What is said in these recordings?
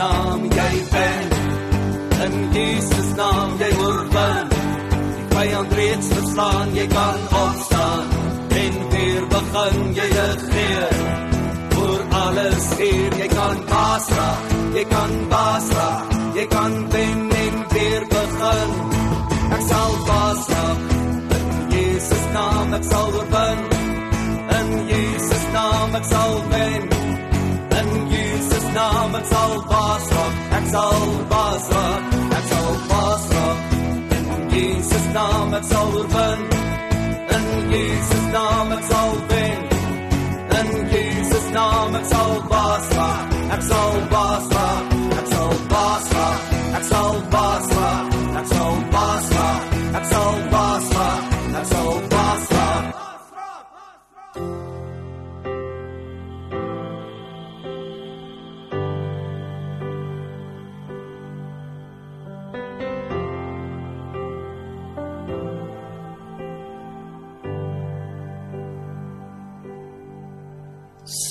naam jy ben in Jesus naam jy oorwin die vyand reeds verslaan jy kan opstaan. En weer begin jy regeer oor alles hier jy kan baas raak jy kan baas raak jy kan wen en weer begin. Ek sal baas raak in Jesus naam ek sal oorwin. In Jesus naam ek sal wen Jesus naam ek sal baas raak ek sal baas raak ek sal baas raak in Jesus naam ek sal oorwin in Jesus naam ek sal wen in Jesus naam ek sal baas raak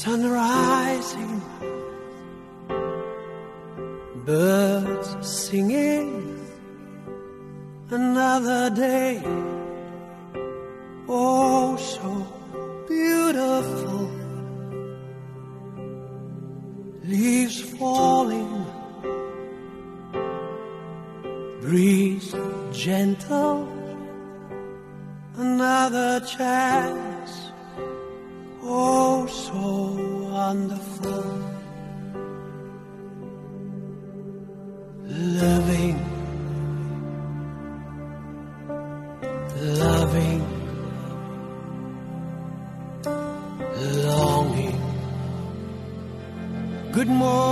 sun rising, birds singing, another day. Oh, so beautiful. Leaves falling, breeze gentle, another chance. Oh, so wonderful. Living, loving, longing. Good morning,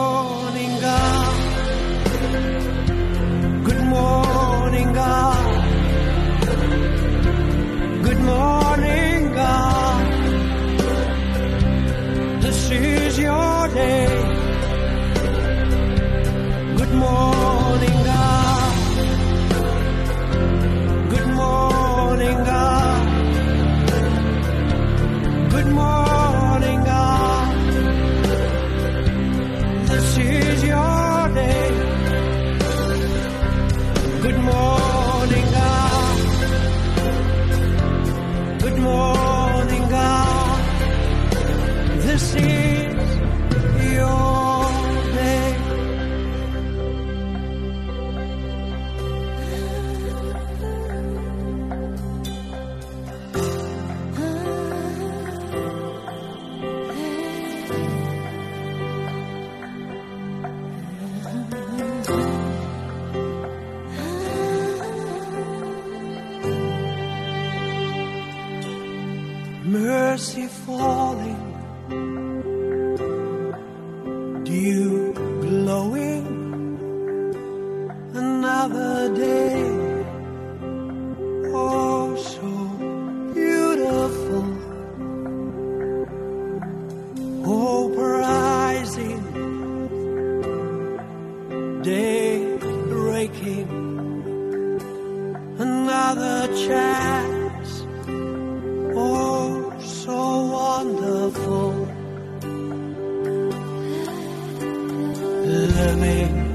Good wonderful. Let me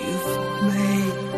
you've made.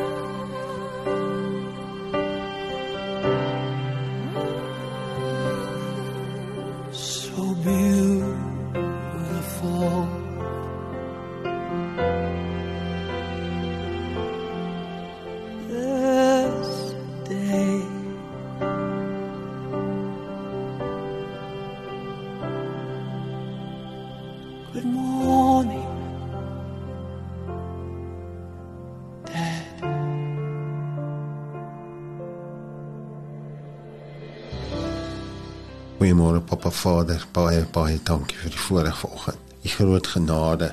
Goeiemôre Papa Vader, baie baie dankie vir die voorreg vanoggend. U groot genade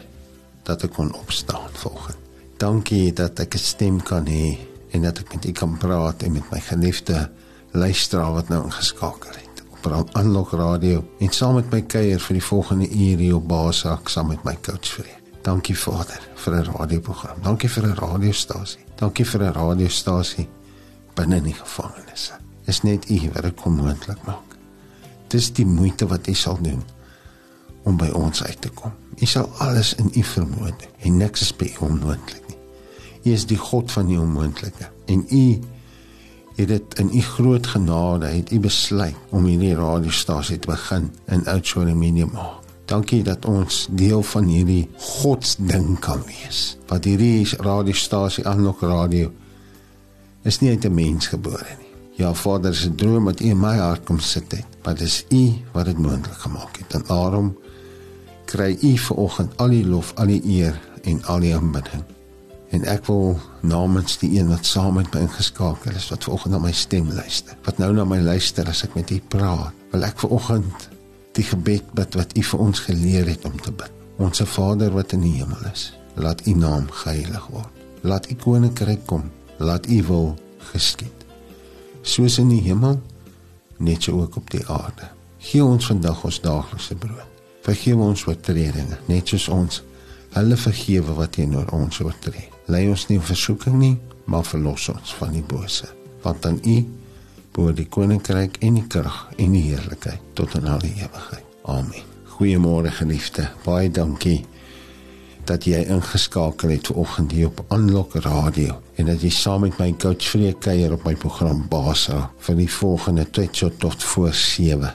dat ek kon opstaan vanoggend. Dankie dat ek 'n stem kan hê en dat ek met u kan praat en met my geliefde luisteraar wat nou ingeskakel het op Unlock Radio en saam met my kuier vir die volgende uur hier op Basak saam met my coach Free. Dankie Vader vir 'n radioprogram. Dankie vir 'n radiostasie. Dankie vir 'n radiostasie binne in die gevangenisse. Is net u wat dit kom moontlik maak. Dis die moeite wat u sal doen om by ons uit te kom. U sal alles in u vermoë doen en niks is by u onmoontlik nie. U is die God van die onmoontlike en u het dit in u groot genade het u besluit om hierdie radiostasie te begin in Oudtshoorn maak. Dankie dat ons deel van hierdie godsding kan wees. Wat hierdie radiostasie aanlok radio is nie uit 'n mens gebore nie. Ja, Vader, 'n droom wat in my hart kom sit het, maar dis U wat dit moontlik gemaak het. En daarom kry U vanoggend al die lof, al die eer en al die aanbidding. En ek wil namens die een wat saam met my ingeskakel is, wat vanoggend na my stem luister, wat nou na my luister as ek met U praat, wil ek vanoggend die gebed bid wat U vir ons geleer het om te bid. Onse Vader wat in die hemel is, laat U naam geheilig word. Laat U koninkryk kom. Laat U wil geskied soos in die hemel, net so ook op die aarde. Gee ons vandag ons daaglikse brood. Vergewe ons oortredinge, net soos ons hulle vergewe wat teenoor ons oortree. Lei ons nie in versoeking nie, maar verlos ons van die bose. Want aan U behoort die koninkryk en die krag en die heerlikheid tot in alle ewigheid. Amen. Goeiemôre geliefde. Baie dankie dat jy ingeskakel het vanoggend hier op Unlock Radio en dat jy saam met my coach Freek kuier op my program Basa vir die volgende tyd tot tot voor 7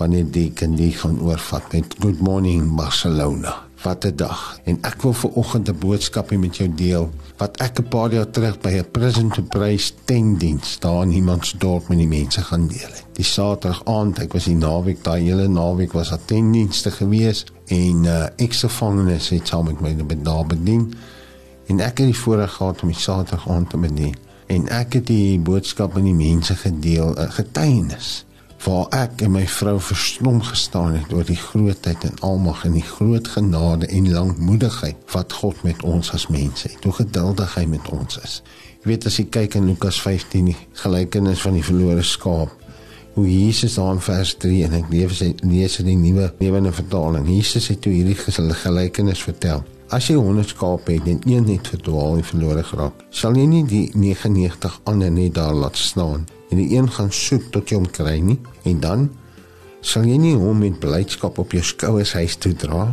wanneer die kan die gaan oorvat met Good Morning Barcelona. Wat 'n dag. En ek wil vanoggend 'n boodskap hê met jou deel wat ek 'n paar jaar terug by 'n prison to praise tentdiens daar in iemand se dorp met die mense gaan deel het. Die Saterdag aand, ek was die naweek, daai hele naweek was daar tentdienste gewees en uh, ex-gevangenes het saam met my daar bedien en ek het die voorreg gehad om die Saterdag aand te bedien en ek het die boodskap aan die mense gedeel, 'n getuienis waar ek en my vrou verstom gestaan het oor die grootheid en almag en die groot genade en lankmoedigheid wat God met ons as mense het. Hoe geduldig hy met ons is. Jy weet as jy kyk in Lukas 15 die gelykenis van die verlore skaap hoe Jesus daar in vers 3 en ek lees lees in die nuwe lewende vertaling. Jesus het toe hierdie gelykenis vertel. As jy 100 skape het en een het verdwaal en verlore geraak, sal jy nie die 99 ander net daar laat staan en die een gaan soek tot jy hom kry nie en dan sal jy nie hom met blydskap op jou skouers huis toe dra.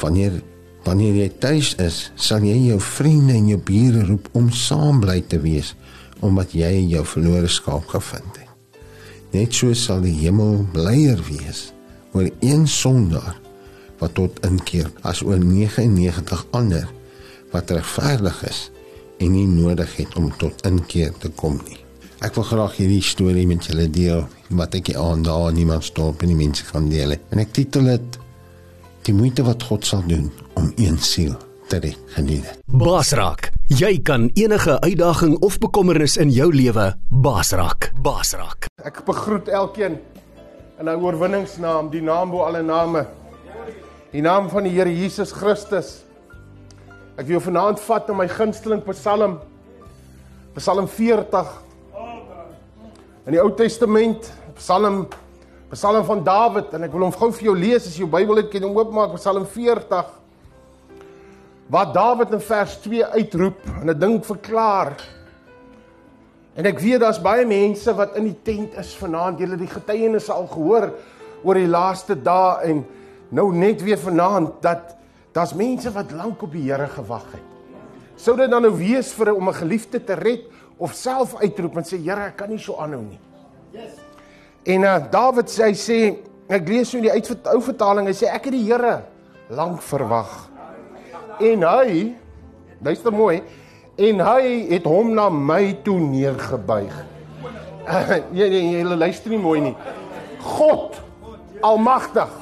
Wanneer wanneer jy tuis is sal jy jou vriende en jou bure roep om saam bly te wees omdat jy jou verlore skaap gevind het. Net so sal die hemel blyer wees oor een sondaar wat tot inkeer as oor 99 ander wat regverdig is en nie nodig het om tot inkeer te kom nie Ek wil graag hierdie storie met julle deel wat ek aan daar niemand stop en die mense gaan deel. En ek titel dit Die moeite wat God sal doen om een siel te red. Geniet dit. Basrak, jy kan enige uitdaging of bekommernis in jou lewe basrak. Basrak. Ek begroet elkeen in 'n oorwinningsnaam, die naam bo alle name. Die naam van die Here Jesus Christus. Ek wil vanaand vat na my gunsteling Psalm. Psalm 40 In die Ou Testament, Psalm Psalm van Dawid en ek wil hom gou vir jou lees as jy jou Bybel het, kan hom oopmaak, Psalm 40. Waar Dawid in vers 2 uitroep en 'n ding verklaar. En ek weet daar's baie mense wat in die tent is vanaand. Julle die getuienisse al gehoor oor die laaste dae en nou net weer vanaand dat daar's mense wat lank op die Here gewag het. Sou dit dan nou wees vir om 'n geliefde te red of self uitroep en sê Here, ek kan nie so aanhou nie. Yes. En uh, Dawid sê hy sê ek lees so in die ou vertaling, hy sê ek het die Here lank verwag. En hy luister mooi en hy het hom na my toe neergebuig. Jy jy jy luister nie mooi nie. God almagtig,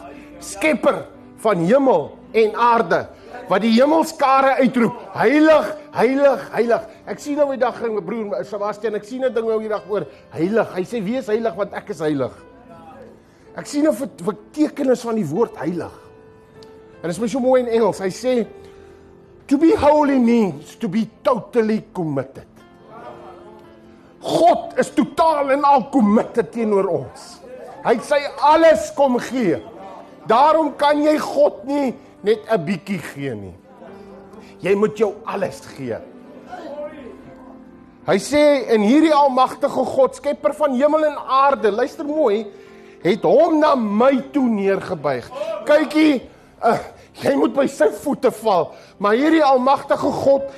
skepper van hemel en aarde wat die hemelskare uitroep, heilig, heilig, heilig. Ek sien nou die dag my broer Sebastian, ek sien 'n ding nou die dag oor heilig. Hy sê wees heilig want ek is heilig. Ek sien 'n betekenis van die woord heilig. En dit is my so mooi in Engels. Hy sê To be holy means to be totally committed. God is totaal en al committed teenoor ons. Hy sê alles kom gee. Daarom kan jy God nie net 'n bietjie gee nie. Jy moet jou alles gee. Hy sê en hierdie almagtige God, skepper van hemel en aarde, luister mooi, het hom na my toe neergebuig. Kykie, uh, Jy moet by sy voete val. Maar hierdie almagtige God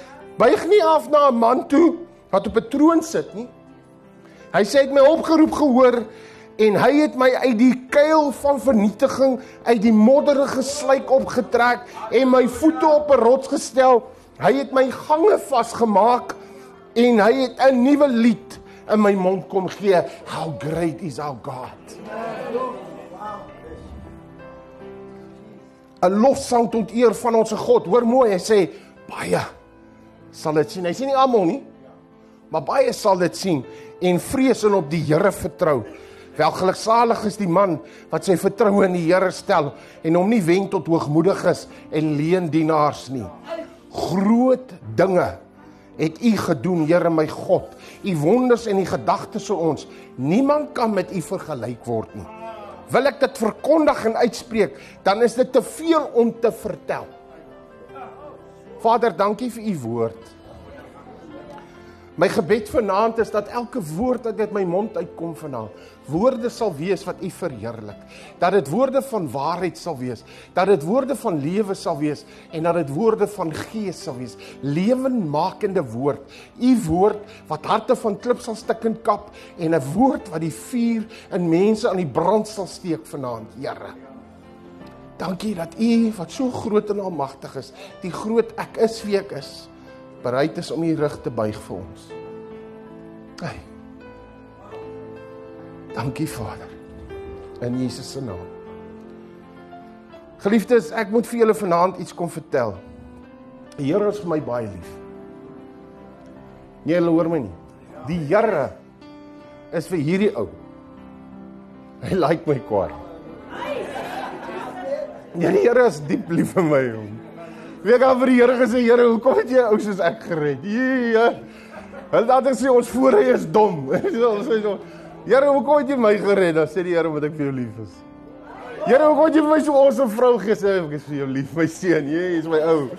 buig nie af na 'n man toe wat op 'n troon sit nie. Hy sê ek my opgeroep gehoor en hy het my uit die kuil van vernietiging uit die modderige sluik opgetrek en my voete op 'n rots gestel. Hy het my gange vasgemaak en hy het 'n nuwe lied in my mond kom gee. How great is our God. 'n lofsang tot eer van ons God. Hoor mooi, hy sê baie sal dit sien. Hy sê nie almal nie, maar baie sal dit sien en vrees en op die Here vertrou. Welgeluksalig is die man wat sy vertroue in die Here stel en hom nie wend tot hoogmoediges en leendienaars nie. Groot dinge het u gedoen, Here my God. U wonders en u gedagtes vir ons, niemand kan met u vergelyk word nie wil ek dit verkondig en uitspreek, dan is dit te veel om te vertel. Vader, dankie vir u woord. My gebed vanaand is dat elke woord wat uit my mond uitkom vanaand, woorde sal wees wat U verheerlik. Dat dit woorde van waarheid sal wees, dat dit woorde van lewe sal wees en dat dit woorde van gees sal wees. Lewenmakende woord. U woord wat harte van klip sal stik en kap en 'n woord wat die vuur in mense aan die brand sal steek vanaand, Here. Dankie dat U wat so groot en almagtig is, die groot ek is wie ek is bereid is om u rug te buig vir ons. Hey. Dankie Vader. In Jesus se naam. Geliefdes, ek moet vir julle vanaand iets kom vertel. Die Here is vir my baie lief. Nee, julle hoor my nie. Die Here is vir hierdie ou. Hy like my kwaad. Ja, die Here is diep lief vir my, hom. Wie gaan vir die Here gesê, Here, hoekom het jy ou soos ek gered? Ja. Hulle dink sê ons voor hy is dom. Ons sê so, Here, hoekom het jy my gered? Dan sê die Here, omdat ek vir jou lief is. Here, hoekom het jy vir my so 'n awesome vrou gesê? Ek is vir jou lief, my seun. Jy is my ou.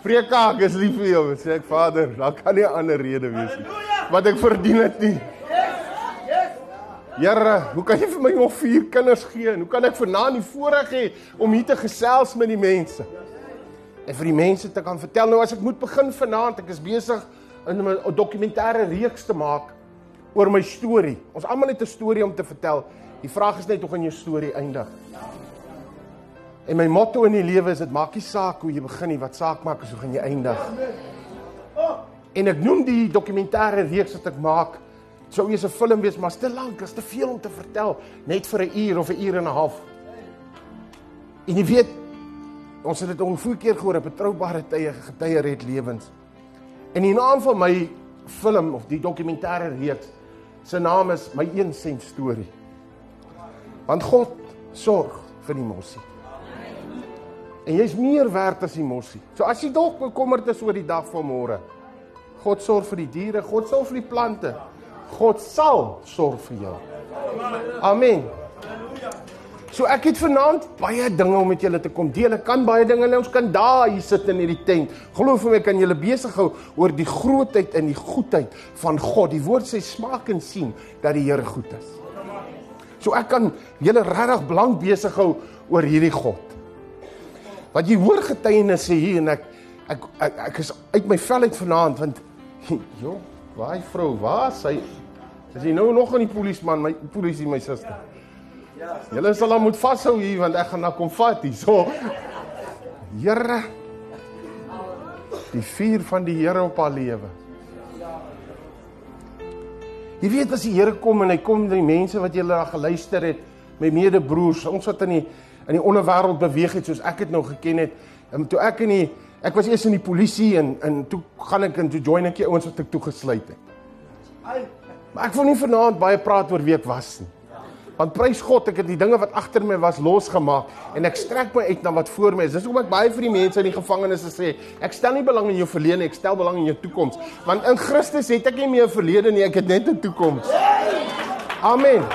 Vreekak is lief vir jou, sê ek Vader. Daar kan nie 'n ander rede wees nie. Wat ek verdien het nie. Here, hoe kan jy vir my nog vier kinders gee? Hoe kan ek vanaand die voorreg hê om hier te gesels met die mense? En vir die mense te kan vertel. Nou as ek moet begin vanaand, ek is besig om 'n dokumentêre reeks te maak oor my storie. Ons almal het 'n storie om te vertel. Die vraag is net hoe gaan jou storie eindig? En my motto in die lewe is dit maak nie saak hoe jy begin nie, wat saak maak is hoe gaan jy eindig. En ek noem die dokumentêre reeks wat ek maak sou wees 'n film wees, maar te lank, dit is te veel om te vertel net vir 'n uur of 'n uur en 'n half. En jy weet, Ons het dit vroeër keer gehoor, betroubare tye getuie red lewens. En die naam van my film of die dokumentêre reeks se naam is My een sent storie. Want God sorg vir die mossie. En jy's meer werd as die mossie. So as jy dalk bekommerd is oor die dag van môre, God sorg vir die diere, God sorg vir die plante. God sal sorg vir jou. Amen. So ek het vanaand baie dinge om met julle te kom deel. Ek kan baie dinge nou ons kan daar hier sit in hierdie tent. Glo vir my kan julle besig hou oor die grootheid en die goedheid van God. Die woord sê smaak en sien dat die Here goed is. So ek kan julle regtig blank besig hou oor hierdie God. Want jy hoor getuienisse hier en ek ek ek, ek is uit my vel uit vanaand want joh, hy vrou, waar sy is hy nou nog aan die polisieman, my polisie my suster. Julle sal hom moet vashou hier want ek gaan na kom vat hier. So Here die vuur van die Here op haar lewe. Jy weet as die Here kom en hy kom die mense wat jy daar geluister het, my medebroers, ons wat in die in die onderwêreld beweeg het soos ek dit nou geken het. En toe ek in die ek was eers in die polisie en en toe gaan ek in toe join ek die ouens wat ek toegesluit het. Maar ek wil nie vanaand baie praat oor wie ek was nie. Want prys God, ek het die dinge wat agter my was losgemaak en ek strek my uit na wat voor my is. Dis hoekom ek baie vir die mense in die gevangenis sê, ek stel nie belang in jou verlede ek stel belang in jou toekoms. Want in Christus het ek nie meer 'n verlede nie, ek het net 'n toekoms. Amen.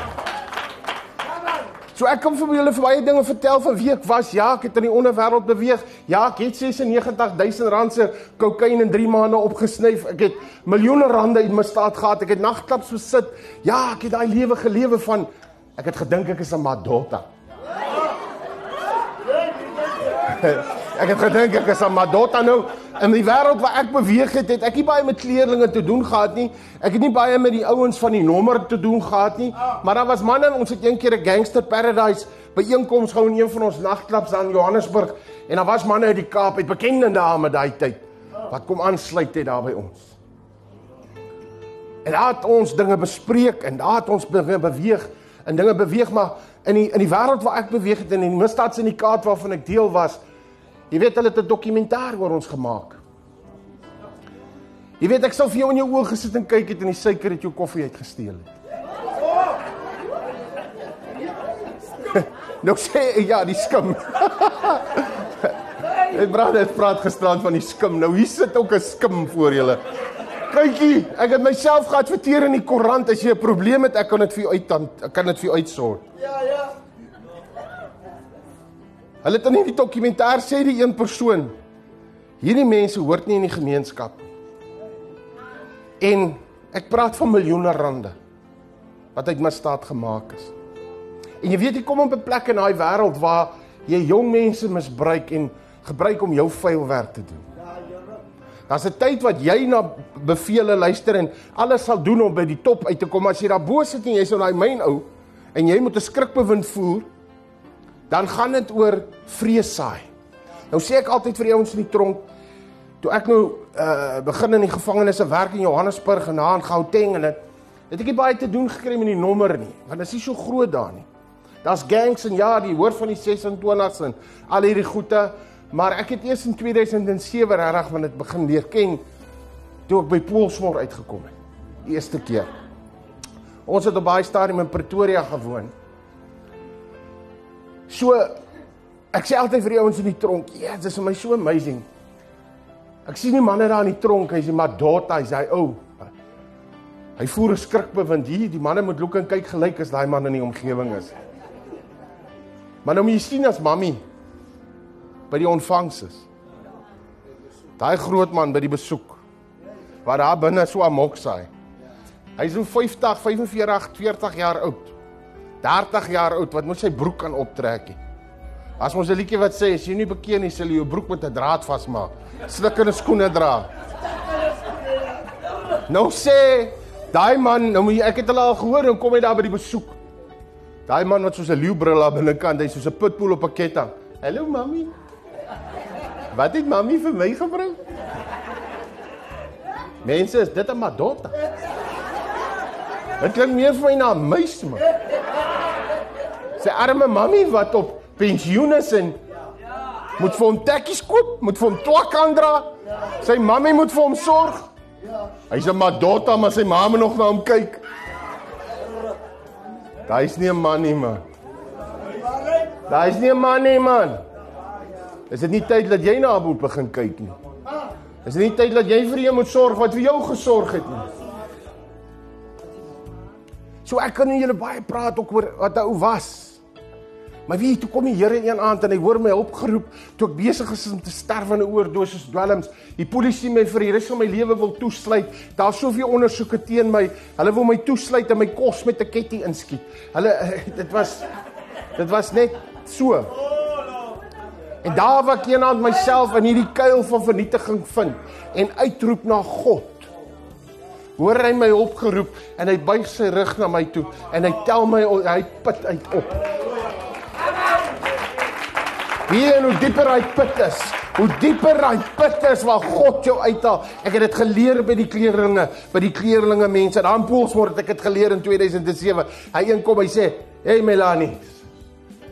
So ek kom vir julle vir baie dinge vertel van wie ek was. Ja, ek het in die onderwêreld beweeg. Ja, ek het 96000 rand se kokain in 3 maande opgesnyf. Ek het miljoene rande in my staat gehad. Ek het nagklubs besit. Ja, ek het daai lewe gelewe van ek het gedink ek is 'n Madonna. ek het gedink ek is 'n Madonna nou in die wêreld waar ek beweeg het, het ek nie baie met kleerlinge te doen gehad nie. Ek het nie baie met die ouens van die nommer te doen gehad nie. Maar daar was manne, ons het eendag 'n Gangster Paradise byeenkoms gehou in een van ons nagklubs aan Johannesburg en daar was manne uit die Kaap, uit bekende name daai tyd wat kom aansluit het daar by ons. En daar het ons dinge bespreek en daar het ons dinge beweeg en dinge beweeg maar in die in die wêreld waar ek beweeg het in die misdaadsyndikaat waarvan ek deel was Jy weet hulle het 'n dokumentêr oor ons gemaak. Jy weet ek sou vir jou in jou oë gesit en kyk het en die suiker het jou koffie uitgesteel het. nou sê ja, die skim. Ek praat het praat gisterand van die skim. Nou hier sit ook 'n skim voor julle. Kykie, ek het myself geadverteer in die koerant as jy 'n probleem het, ek kan dit vir jou uit ek kan dit vir jou uitsort. Ja, ja. Hulle het in die dokumentêr sê die een persoon hierdie mense hoort nie in die gemeenskap nie. En ek praat van miljoene rande wat uit misdaad gemaak is. En jy weet jy kom op 'n plek in daai wêreld waar jy jong mense misbruik en gebruik om jou vuil werk te doen. Daar's 'n tyd wat jy na bevele luister en alles sal doen om by die top uit te kom as jy daar bo sit en jy's in daai myn ou en jy moet 'n skrikbewind voer dan gaan dit oor vrees saai. Nou sê ek altyd vir die ouens in die tronk, toe ek nou uh begin in die gevangenisse werk in Johannesburg en daar in Gauteng en dit het ek nie baie te doen gekry met die nommer nie, want dit is nie so groot daar nie. Daar's gangs en ja, die hoor van die 26s en al hierdie goeie, maar ek het eers in 2007 reg van dit begin leer ken toe ek by Poolsmoor uitgekom het. Die eerste keer. Ons het op baie stadium in Pretoria gewoon. So ek sê altyd vir die ouens in die tronk, ja, dit is my so amazing. Ek sien die manne daar in die tronk, hy's die Madota, hy's hy ou. Hy voer 'n skrikbewind hier, die manne moet loop en kyk gelyk as daai man in die omgewing is. Maar nou moet jy sien as mami by die ontvangs is. Daai groot man by die besoek. Waar daar binne so amok saai. Hy's so 50, 45, 40 jaar oud. 30 jaar oud wat moet sy broek kan optrek nie. As ons 'n liedjie wat sê as jy nie bekend is, sal jy jou broek met 'n draad vasmaak. Slikkende skoene dra. Nou sê daai man, nou moet jy ek het hulle al gehoor en kom hy daar by die besoek. Daai man wat soos 'n leeubril aan binnekant, hy's soos 'n pitbull op 'n ketting. Hallo mami. Wat het mami vir my gebring? Mense, is dit 'n Madonna? Dit klink meer vir my na 'n muis man. Sy arme mami wat op pensioen is en moet vir hom tekkies koop, moet vir hom twak aandra. Sy mami moet vir hom sorg. Hy's 'n Madonna, maar sy ma moet nog na hom kyk. Daai's nie 'n man nie, man. Daai's nie 'n man nie, man. Is dit nie tyd dat jy na haar moet begin kyk nie? Is dit nie tyd dat jy vir iemand moet sorg wat vir jou gesorg het nie? So ek kan julle baie praat ook oor wat hy was. Maar wie toe kom die Here een aand en hy hoor my opgeroep toe ek besig is om te sterf aan 'n oordosis dwelms. Die polisie my vir die res van my lewe wil toesluit. Daar's soveel ondersoeke teen my. Hulle wil my toesluit en my kos met 'n ketting inskiet. Hulle dit was dit was net so. En daar waar ek eendag myself in hierdie kuil van vernietiging vind en uitroep na God. Hoor hy my opgeroep en hy buig sy rug na my toe en hy tel my hy put uit op. Wie en hoe dieper hy put is, hoe dieper hy put is waar God jou uithaal. Ek het dit geleer by die kleerlinge, by die kleerlinge mense. Daar in Poolsmoor het ek dit geleer in 2007. Hy een kom hy sê, "Hey Melanie,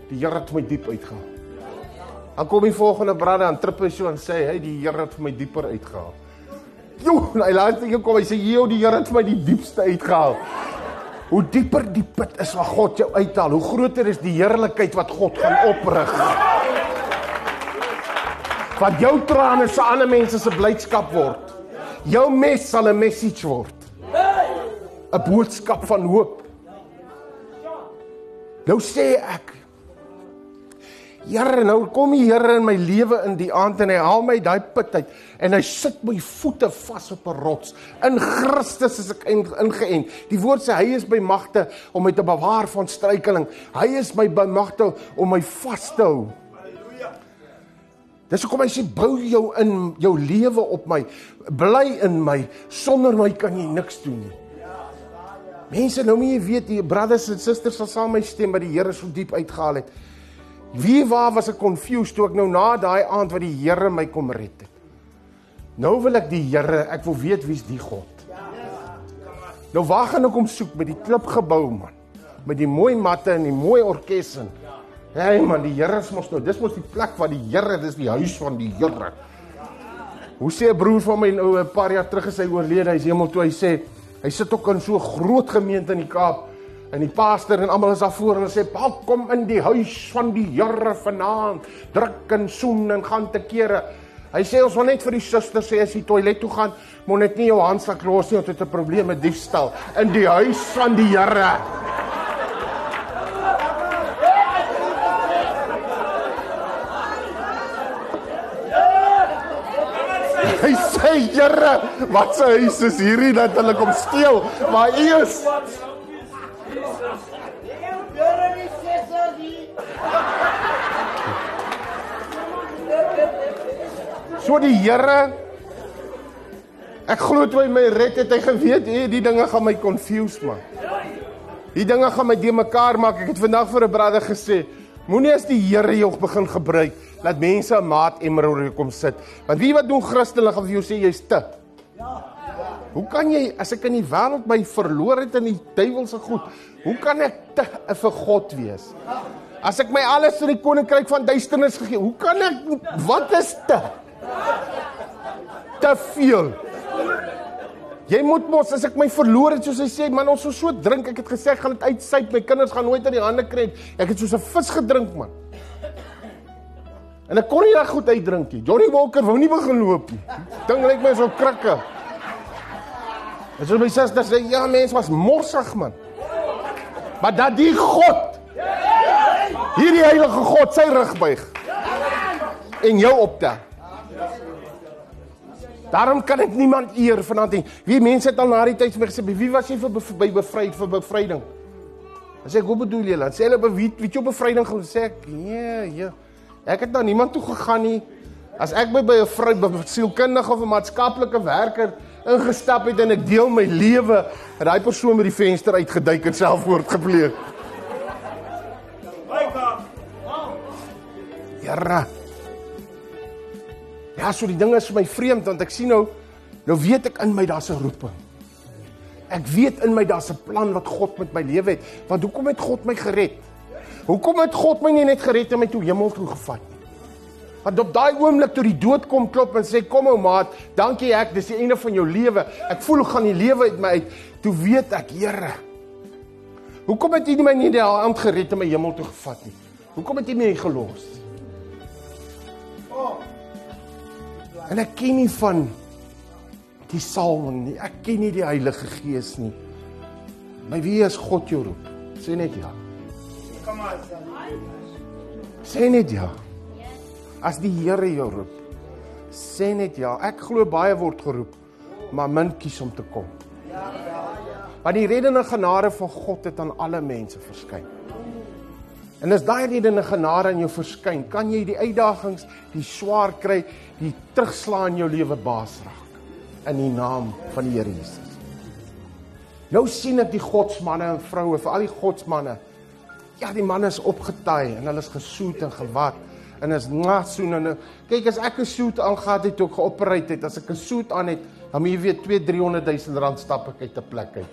die Here het my diep uitgehaal." Dan kom die volgende brother aan trip hy so en sê, "Hey, die Here het my dieper uitgehaal." Jo, hy laaste een kom hy sê, "Jo, die Here het my die diepste uitgehaal." Hoe dieper die put is waar God jou uithaal, hoe groter is die heerlikheid wat God gaan oprig. Wat jou trane se ander mense se blydskap word. Jou mes sal 'n message word. 'n Boodskap van hoop. Nou sê ek Here, nou kom die Here in my lewe in die aand en hy haal my daai put uit en hy sit my voete vas op 'n rots. In Christus is ek ingeënt. Die woord sê hy is by magte om my te bewaar van struikeling. Hy is my by magte om my vas te hou. Dis hoekom hy sê bou jou in jou lewe op my. Bly in my. Sonder my kan jy niks doen nie. Mense, nou moet jy weet, die brothers en susters sal saam my stem wat die Here so diep uitgehaal het. Wie waar was ek confused toe ek nou na daai aand wat die Here my kom red het. Nou wil ek die Here, ek wil weet wie's die God. Nou waar gaan ek hom soek met die klipgebou man? Met die mooi matte en die mooi orkes en Hey man, die Here is mos nou, dis mos die plek waar die Here, dis die huis van die Here. Hoe sê 'n broer van my nou 'n paar jaar terug is hy oorlede, hy's hemel toe, hy sê hy sit ook in so 'n groot gemeente in die Kaap en die pastor en almal is daar voor en hulle sê, "Pak kom in die huis van die Here vanaand, druk en soen en gaan te kere." Hy sê ons wil net vir die susters sê as jy toilet toe gaan, moet net nie jou handsak los nie, want dit 'n probleem met diefstal in die huis van die Here. Hy sê, "Here, wat se huis is hierdie dat hulle kom steel?" Maar U is So die Here Ek glo toe hy my red het, hy geweet hey, die dinge gaan my confuse man. Die dinge gaan my de mekaar maak. Ek het vandag vir 'n brother gesê, moenie as die Here jou begin gebruik, laat mense 'n maat emmer oor jou kom sit. Want wie wat doen Christene gaan vir jou sê jy's te. Ja. Hoe kan jy as ek in die wêreld my verloor het in die duiwelse goed, hoe kan ek te vir God wees? As ek my alles vir die koninkryk van duisternis gegee, hoe kan ek wat is te? Te veel. Jy moet mos as ek my verloor het soos hy sê, man ons so so drink, ek het gesê ek gaan dit uitsyp, my kinders gaan nooit in die hande kry. Ek het soos 'n vis gedrink, man. En ek kon nie reg goed uitdrink nie. Johnny Walker wou nie begin loop nie. Ding lyk my so krikke. En so my suster sê, ja, mens was morsig, man. Maar dat die God hierdie heilige God sy rug buig en jou optel. Daarom kan ek niemand eer vanaand nie. Wie mense het al na die tyd vir my gesê, "Wie was jy vir by bevryd vir bevryding?" Dan sê ek, "Hoe bedoel jy?" Dan sê hulle, "Wie wie het jou bevryding gaan sê?" Ek, "Nee, ja. Ek het na niemand toe gegaan nie. As ek by by 'n vrou sielkundige of 'n maatskaplike werker ingestap het en ek deel my lewe, het daai persoon met die venster uitgeduik en selfmoord gepleeg." Here. Ja, so die ding is vir my vreemd want ek sien nou nou weet ek in my daar's 'n roeping. Ek weet in my daar's 'n plan wat God met my lewe het. Want hoekom het God my gered? Hoekom het God my nie net gered en my toe hemel toe gevat nie? Want op daai oomblik toe die dood kom klop en sê kom ou maat, dankie ek, dis die einde van jou lewe. Ek voel hoe gaan die lewe uit my uit. Toe weet ek, Here. Hoekom het U my nie daai aand gered en my hemel toe gevat nie? Hoekom het U my gelos? En ek ken nie van die salwing nie. Ek ken nie die Heilige Gees nie. My wie is God jou roep? Sê net ja. Kom aan. Sê net ja. As die Here jou roep, sê net ja. Ek glo baie word geroep, maar min kies om te kom. Want die reddende genade van God het aan alle mense verskyn. En as daai reddende genade aan jou verskyn, kan jy die uitdagings, die swaar kry, die terugslaan in jou lewe baas raak in die naam van die Here Jesus. Nou sien ek die godsmanne en vroue, vir al die godsmanne. Ja, die manne is opgetaai en hulle is gesoet en gewat en is nasoen en kyk as ek 'n soet aangaat het toe ek geopereer het, as ek 'n soet aan het, dan moet jy weet 2 300 000 rand stap ek uit 'n plek uit.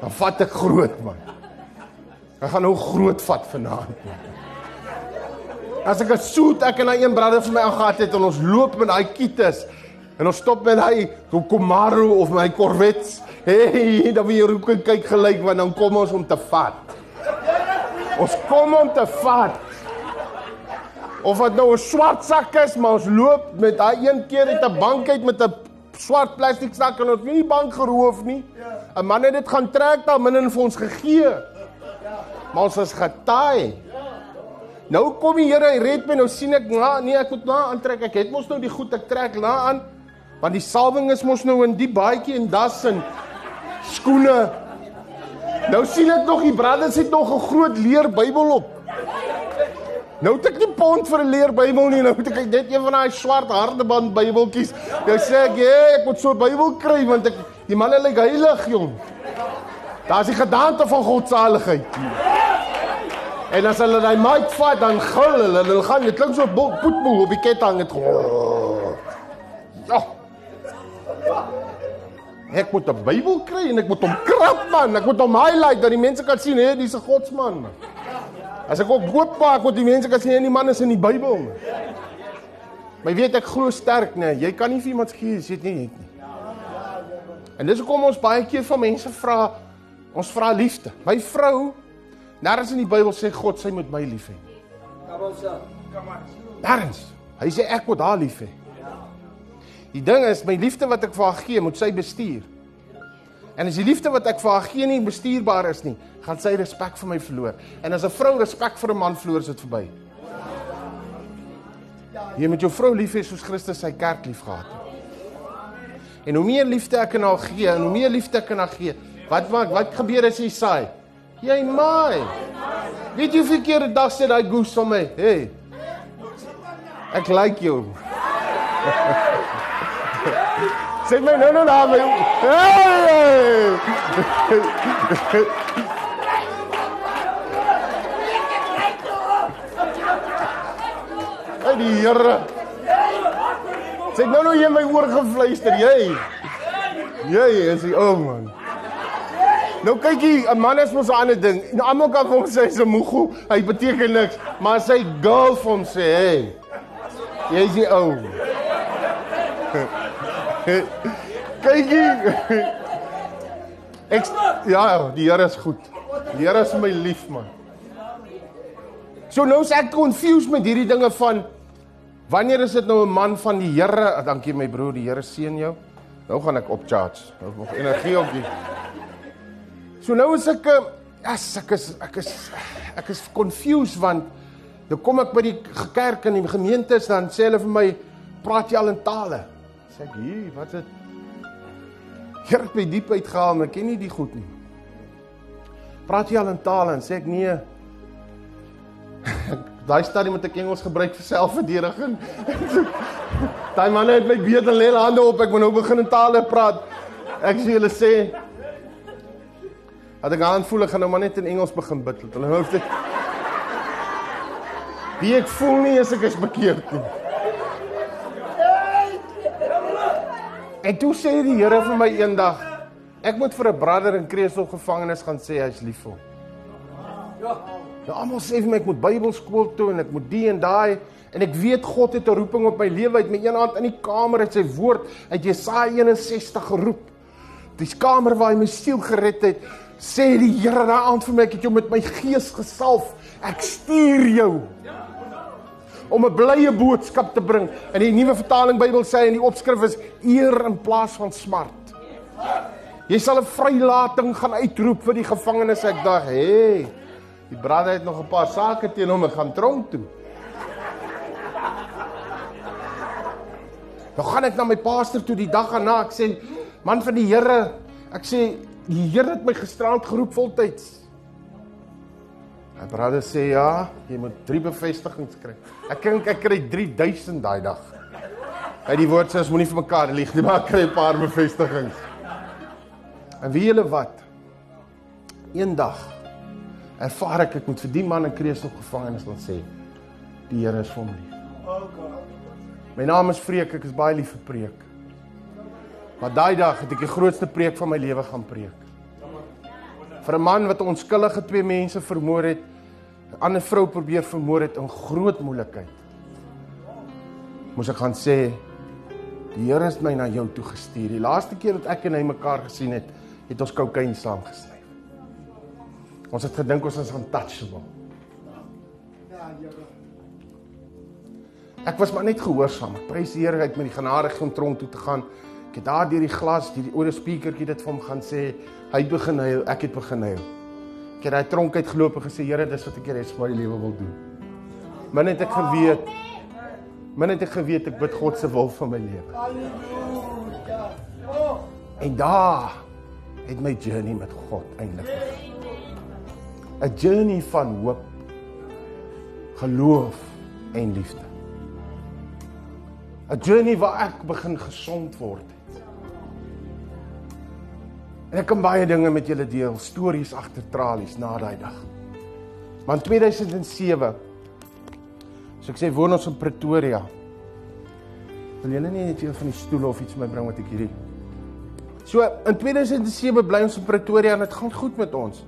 Dan vat ek groot man. Ek gaan nou groot vat vanaand. As ek 'n soet ek en daai een broeder vir my aangaat het en ons loop met daai kites en ons stop met daai Camaro of my Corvette. Hey, dan weer roep en kyk gelyk want dan kom ons om te vat. Ons kom om te vat. Of dit nou 'n swart sak is, maar ons loop met daai een keer uit 'n bank uit met 'n swart plastiek sak en ons nie die bank geroof nie. 'n Man het dit gaan trek daar min en vir ons gegee. Maar ons is getaai. Nou kom die Here, hy red my. Nou sien ek, na, nee, ek moet na aantrek. Ek het mos nou die goed ek trek na aan. Want die salwing is mos nou in die baadjie en das en skoene. Nou sien ek nog die brothers het nog 'n groot leer Bybel op. Nou het ek nie pond vir 'n leer Bybel nie. Nou het ek net een van daai swart hardeband Bybeltjies. Nou sê ek, "Hey, ek moet so 'n Bybel kry want ek die manne lyk heilig, jong." Daar's die gedagte van godsaligheid. En as hulle daai mic vat, dan gil hulle. Hulle gaan dit klink so poetboel op die ketting het. Ja. Ek moet 'n Bybel kry en ek moet hom krap man. Ek moet hom highlight dat die mense kan sien, hè, dis 'n godsman. Man. As ek ook oopmaak wat die mense kan sien, die man is in die Bybel. Maar weet ek glo sterk, nee, jy kan nie vir iemand gee as jy dit nie het nie. En dis hoekom ons baie keer van mense vra, ons vra liefde. My vrou, nêrens in die Bybel sê God sy moet my lief hê. Kom ons. Kom aan. Nêrens. Hy sê ek moet haar lief hê. Die ding is my liefde wat ek vir haar gee, moet sy bestuur. En as die liefde wat ek vir haar gee nie bestuurbaar is nie, gaan sy respek vir my verloor. En as 'n vrou respek vir 'n man verloor, is dit verby. Jy moet jou vrou lief hê soos Christus sy kerk liefgehad het. En hoe meer liefde ek aan haar gee, en hoe meer liefde ek aan haar gee, wat maak wat gebeur as jy saai? Jy maai. Weet jy hoeveel keer 'n dag sê daai goose van my, "Hey. Ek like jou." Sê my nou na my. Hey! Hey die Here. Sê nou nou jy my oor gefluister, jy. Jy is die ou man. Nou kyk jy, 'n man is mos 'n ander ding. Nou almal kan vir hom sê hy's 'n moego, hy beteken niks, maar sy girl vir hom sê, "Hey, jy's die ou." Kyk jy. Ek ja, die Here is goed. Die Here is my lief man. So nou is ek confused met hierdie dinge van wanneer is dit nou 'n man van die Here? Dankie my broer, die Here seën jou. Nou gaan ek op charge. Nou nog energie op die. So nou is ek ja, ek is ek is ek is confused want nou kom ek by die kerk en die gemeentes dan sê hulle vir my praat jy al in tale? Sê ek, "Hier, wat is dit?" Het my diep uitgehaal, maar ek ken nie die goed nie. Praat jy al in tale en sê ek nee. Daai stadium moet ek Engels gebruik vir selfverdediging. Daai manne het my beet en lê hulle hande op, ek moet nou begin in tale praat. Ek sê hulle sê Dat ek aan voel ek gaan nou maar net in Engels begin bid. Hulle hoef dit Wie ek voel nie as ek is bekeerd nie. En toe sê die Here vir my eendag, ek moet vir 'n brother in Kreesel gevangenis gaan sê hy's lief vir hom. Ja. Nou almal sê vir my ek moet Bybelskool toe en ek moet die en daai en ek weet God het 'n roeping op my lewe uit my een hand in die kamer uit sy woord uit Jesaja 61 geroep. Die kamer waar hy my siel gered het, Sê die Here daai aand vir my, ek het jou met my gees gesalf. Ek stuur jou om 'n blye boodskap te bring. In die nuwe vertaling Bybel sê en die opskrif is eer in plaas van smart. Jy sal 'n vrylating gaan uitroep vir die gevangenes. Ek dink, hé, hey, die brader het nog 'n paar sake teen hom en gaan tronk toe. Nou gaan ek na my paaster toe die dag daarna. Ek sê, man van die Here, ek sê die Here het my gisterand geroep voltyds." My broer sê, "Ja, jy moet 3 bevestigings kry." Ek dink ek kry 3000 daai dag. Hy die woord sê ons moenie vir mekaar lieg nie, maar ek kry 'n paar bevestigings. En wie julle wat? Eendag ervaar ek ek moet vir die man in Kreeusel gevangenis laat sê die Here is vir hom lief. My naam is Freek, ek is baie lief vir preek. Maar daai dag het ek die grootste preek van my lewe gaan preek. Vir 'n man wat onskuldige twee mense vermoor het, 'n ander vrou probeer vermoor het in groot moeilikheid. Moes ek gaan sê die Here het my na jou toe gestuur. Die laaste keer dat ek en hy mekaar gesien het, het ons kokain saam gesnyf. Ons het gedink ons is untouchable. Ek was maar net gehoorsaam. Ek prys die Here uit met die genade om tronk toe te gaan. Ek het daar deur die glas, deur die oor 'n speakertjie dit vir hom gaan sê, hy begin huil, ek het begin huil. Ek het daai tronk uit geloop en gesê, Here, dis wat ek die res van my lewe wil doen. Min het ek geweet. Min het ek geweet ek bid God se wil vir my lewe. En daar het my journey met God eintlik begin. 'n Journey van hoop, geloof en liefde. 'n Journey waar ek begin gesond word het. En ek kan baie dinge met julle deel, stories agter tralies na daai dag. Maar in 2007 so ek sê woon ons in Pretoria. Wil julle nie net een van die stoele of iets my bring wat ek hierdie So in 2007 bly ons in Pretoria en dit gaan goed met ons.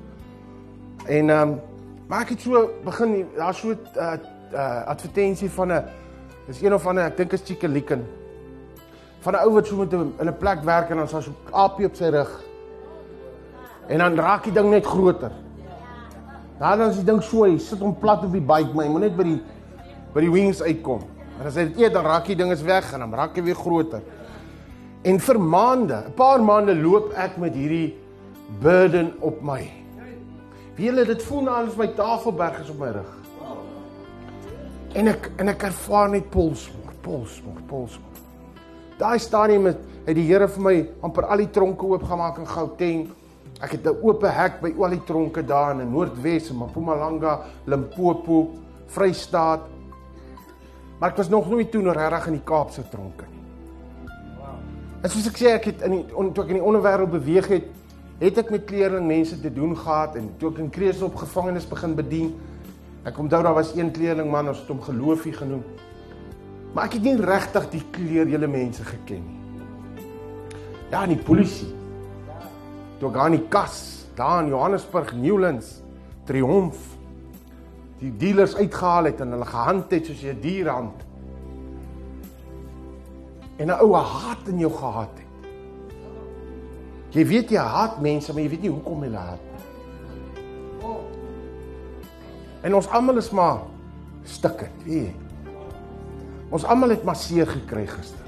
En ehm um, maar ek het so begin daar so 'n uh, uh, advertensie van 'n dis een of ander ek dink is Chickelicken. Van 'n ou wat so met 'n in 'n plek werk en dan so 'n aapie op sy rug. En dan raak die ding net groter. Daar dan is die ding so, hy sit hom plat op die bike, maar hy moet net by die by die wings uitkom. En as hy dit eet, dan raak die ding is weg en dan raak hy weer groter. En vir maande, 'n paar maande loop ek met hierdie burden op my. Wie julle dit voel nou as my tafelberg is op my rug. En ek en ek ervaar net polsmoer, polsmoer, polsmoer. Daai stadium het, het die Here vir my amper al die tronke oopgemaak in Gauteng. Ek het 'n oop hek by al die tronke daar in Noordwes, in Mpumalanga, Limpopo, Vrystaat. Maar ek was nog nooit toe regtig in die Kaapse tronke nie. En soos ek sê, ek het in die toe ek in die onderwêreld beweeg het, het ek met kleerling mense te doen gehad en toe ek in Kreeusel op gevangenis begin bedien. Ek onthou daar was een kleerling man, ons het hom geloofie genoem. Maar ek het nie regtig die kleur julle mense geken nie. Ja, in die polisie. Toe ek aan die kas, daar in Johannesburg, Newlands, Triomf die dealers uitgehaal het en hulle gehand het soos 'n dierhand. En 'n ou haat in jou gehad het. Jy weet jy haat mense, maar jy weet nie hoekom jy haat nie. En ons almal is maar stukke, weet jy. Ons almal het maar seer gekry gister.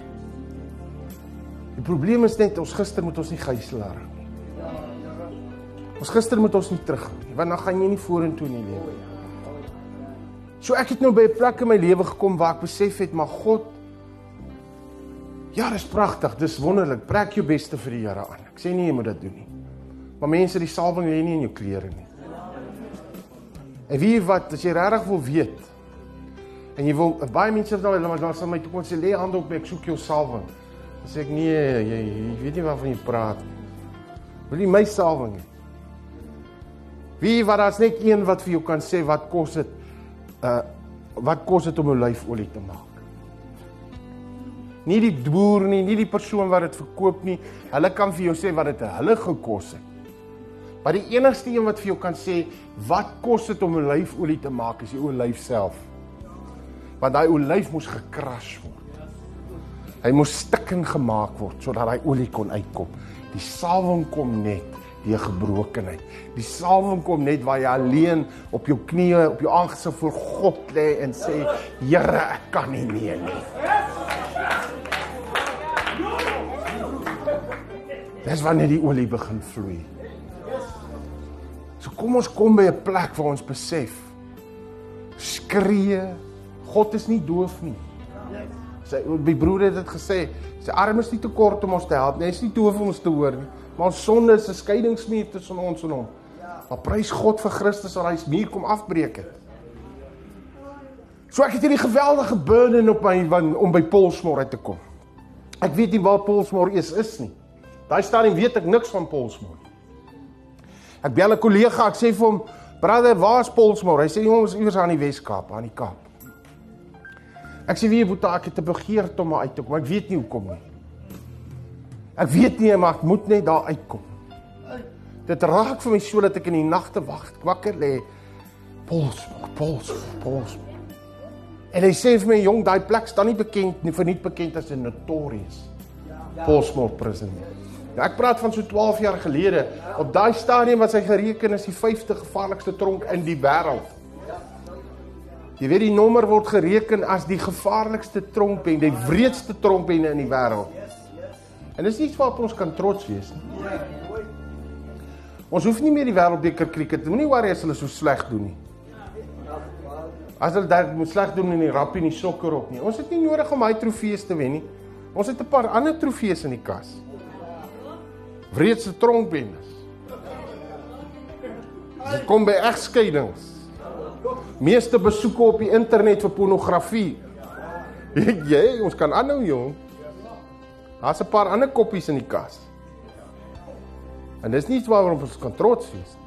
Die probleem is net ons gister moet ons nie gijslaar nie. Ons gister moet ons nie terug nie, want dan gaan jy nie vorentoe in die lewe nie. So ek het nou by 'n plek in my lewe gekom waar ek besef het maar God Ja, dis pragtig, dis wonderlik. Trek jou beste vir die Here aan. Ek sê nie jy moet dit doen nie. Maar mense, die salwing lê nie in jou klere nie. En wie wat as jy regtig wil weet en jy wil baie mense nou hulle maar sal my toe kom sê lê hande op my ek soek jou salwing. Dan sê ek nee, jy, jy weet nie waarvan jy praat nie. Wil jy my salwing hê? Wie wat daar's net een wat vir jou kan sê wat kos dit uh wat kos dit om jou lyf olie te maak? Nie die boer nie, nie die persoon wat dit verkoop nie. Hulle kan vir jou sê wat dit hulle gekos het. Maar die enigste een wat vir jou kan sê wat kos dit om olyfolie te maak is die olyf self. Want daai olyf moes gekras word. Hy moes stikken gemaak word sodat daai olie kon uitkom. Die salwing kom net deur gebrokenheid. Die salwing kom net waar jy alleen op jou knieë, op jou aangesig voor God lê en sê, Here, ek kan nie meer nie. Dis wanneer die olie begin vloei. So kom ons kom by 'n plek waar ons besef skree God is nie doof nie. Sy my broer het dit gesê. Sy arm is nie te kort om ons te help nie. Hy is nie doof om ons te hoor nie. Maar ons sonde is 'n skeidingsmuur tussen ons en hom. Maar prys God vir Christus dat hy se muur kom afbreek het. So ek het hierdie geweldige burden op my van, om by Polsmoor uit te kom. Ek weet nie waar Polsmoor is is nie. Daai stadium weet ek niks van Polsmoor. Ek bel 'n kollega, ek sê vir hom, "Brother, waar is Polsmoor?" Hy sê, "Jong, ons is iewers aan die Wes-Kaap, aan die Kaap." Ek sê, "Wie boeta, ek het 'n begeerte om uit te kom, ek weet nie hoekom nie." Ek weet nie, maar ek moet net daar uitkom. Dit raak vir my so dat ek in die nagte wag, wakker lê. Polsmoor, Polsmoor, Polsmoor. En hy sê vir my, "Jong, daai plek staan nie bekend nie, verniet bekend as 'n notorious Polsmoor prison." Nou ek praat van so 12 jaar gelede. Op daai stadium was hy gereken as die 50 gevaarlikste tronk in die wêreld. Jy weet die nommer word gereken as die gevaarlikste tronkpen, die wreedste tronkpenne in die wêreld. En dis iets waarop ons kan trots wees nie. Ons hoef nie meer die wêreldbeker krieket. Moenie worry as hulle so sleg doen nie. As hulle dit moet sleg doen in die rappie en die sokker op nie. Ons het nie nodig om hy trofees te wen nie. Ons het 'n paar ander trofees in die kas. Wreedste tronkbendes. Dit kom by egskeidings. Meeste besoeke op die internet vir pornografie. Weet jy, ons kan aanhou jong. Daar's 'n paar ander koppies in die kas. En dis nie iets waaroor ons kan trots wees nie.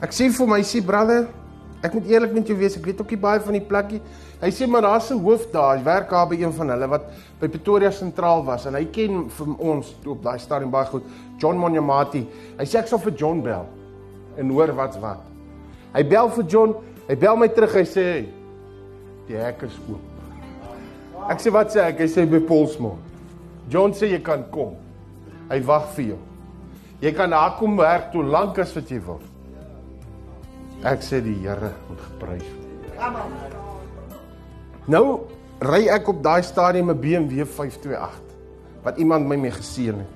Ek sê vir my sê brother, ek moet eerlik met jou wees, ek weet ook nie baie van die plekkie. Hy sê maar daar's 'n hoof daar, hy werk daar by een van hulle wat by Pretoria sentraal was en hy ken vir ons op daai stadium baie goed, John Monyamati. Hy sê ek sal vir John bel en hoor wat's wat. Hy bel vir John, hy bel my terug, hy sê die hek is oop. Ek sê wat sê ek? Hy sê by Polsmoor. John sê jy kan kom. Hy wag vir jou. Jy kan daar kom werk toe lank as wat jy wil. Ek sê die Here moet geprys word. Nou ry ek op daai stadium 'n BMW 528 wat iemand my mee geseën het.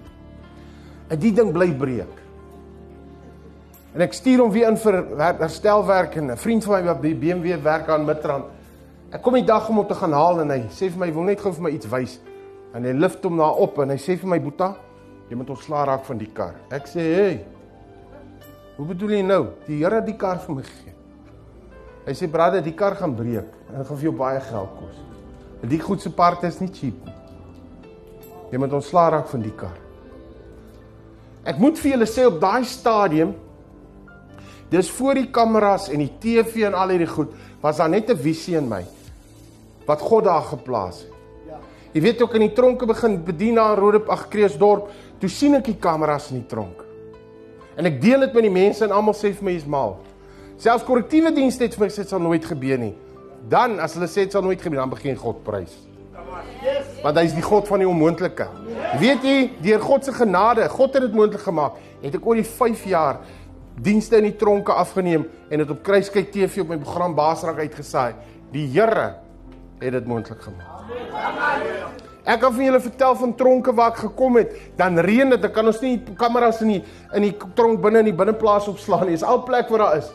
En die ding bly breek. En ek stuur hom weer in vir herstelwerk en 'n vriend van my wat by BMW werk aan Midrand. Ek kom die dag om hom te gaan haal en hy sê vir my wil net gou vir my iets wys. En hy lift hom daar op en hy sê vir my Boeta, jy moet ontslaa raak van die kar. Ek sê, "Hey. Hoe bedoel jy nou? Die Here het die kar vir my gegee." Hy sê, "Brother, die kar gaan breek en dit gaan vir jou baie geld kos. En die goed se parte is nie cheap nie. Jy moet ontslaa raak van die kar." Ek moet vir julle sê op daai stadium dis voor die kameras en die TV en al hierdie goed, was daar net 'n visie in my wat God daar geplaas het. Jy weet ook in die tronke begin bedien daar in Rode ag Kreeusdorp, toe sien ek die kameras in die tronk. En ek deel dit met die mense en almal sê vir my is mal. Selfs korrektiewe dienste het vir my sê dit sal nooit gebeur nie. Dan as hulle sê dit sal nooit gebeur, dan begin God prys. Want hy is die God van die onmoontlike. Weet jy, deur God se genade, God het dit moontlik gemaak. Het ek oor die 5 jaar dienste in die tronke afgeneem en dit op Kruiskyk TV op my program Baasrak uitgesaai. Die Here het dit moontlik gemaak. Ek kan vir julle vertel van tronke waar ek gekom het, dan reën dit, dan kan ons nie kameras in die in die tronk binne in die binneplaas opslaan nie. Dis al plek waar daar is.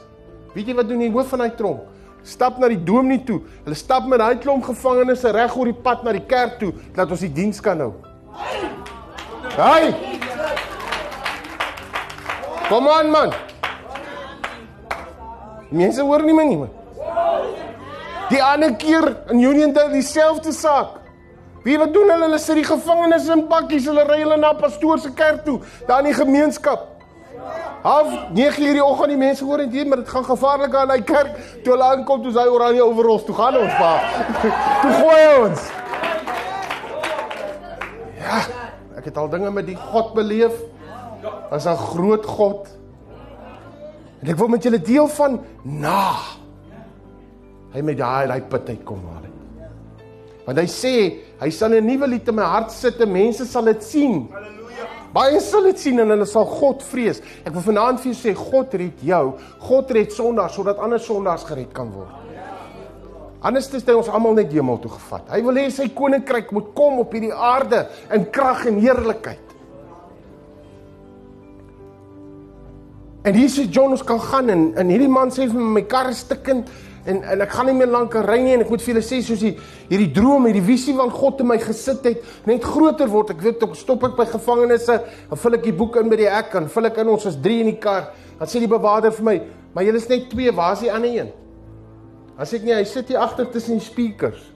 Weet jy wat doen die hoof van daai tronk? Stap na die dominee toe. Hulle stap met daai klomp gevangenes reg oor die pad na die kerk toe dat ons die diens kan hou. Hey! Kom aan man. Mense hoor nie my nie man. Die ander keer in Uniondale dieselfde saak. Wie wat doen hulle? Hulle sit die gevangenes in bakkies, hulle ry hulle na pastoor se kerk toe, daar in die gemeenskap. Half 9 uur die oggend die mense hoor jy, maar dit gaan gevaarlik aan hy kerk. Toe hulle aankom, toe hy oranje overalls, toe gaan ons pa. toe gooi ons. Ja, ek het al dinge met die God beleef. As 'n groot God. En ek wil met julle deel van na. Hy met daai daai put uitkom haal het. Want hy sê, hy sal 'n nuwe lied in my hart sit en mense sal dit sien. Halleluja. Baie sal dit sien en hulle sal God vrees. Ek wil vanaand vir jou sê God red jou. God red sondaars sodat ander sondaars gered kan word. Anders het hy ons almal net hemel toe gevat. Hy wil hê sy koninkryk moet kom op hierdie aarde in krag en heerlikheid. En hier sê John ons kan gaan en en hierdie man sê vir my my kar is stikkend En en ek gaan nie meer lank ry nie en ek moet vir julle sê soos die hierdie droom, hierdie visie wat God in my gesit het, net groter word. Ek weet ek stop ek by gevangenisse, dan vul ek die boek in by die hek, dan vul ek in ons is 3 in die kar. Dan sê die bewaarder vir my, "Maar julle is net 2, waar is die ander een?" Dan sê ek nee, hy sit hier agter tussen die speakers.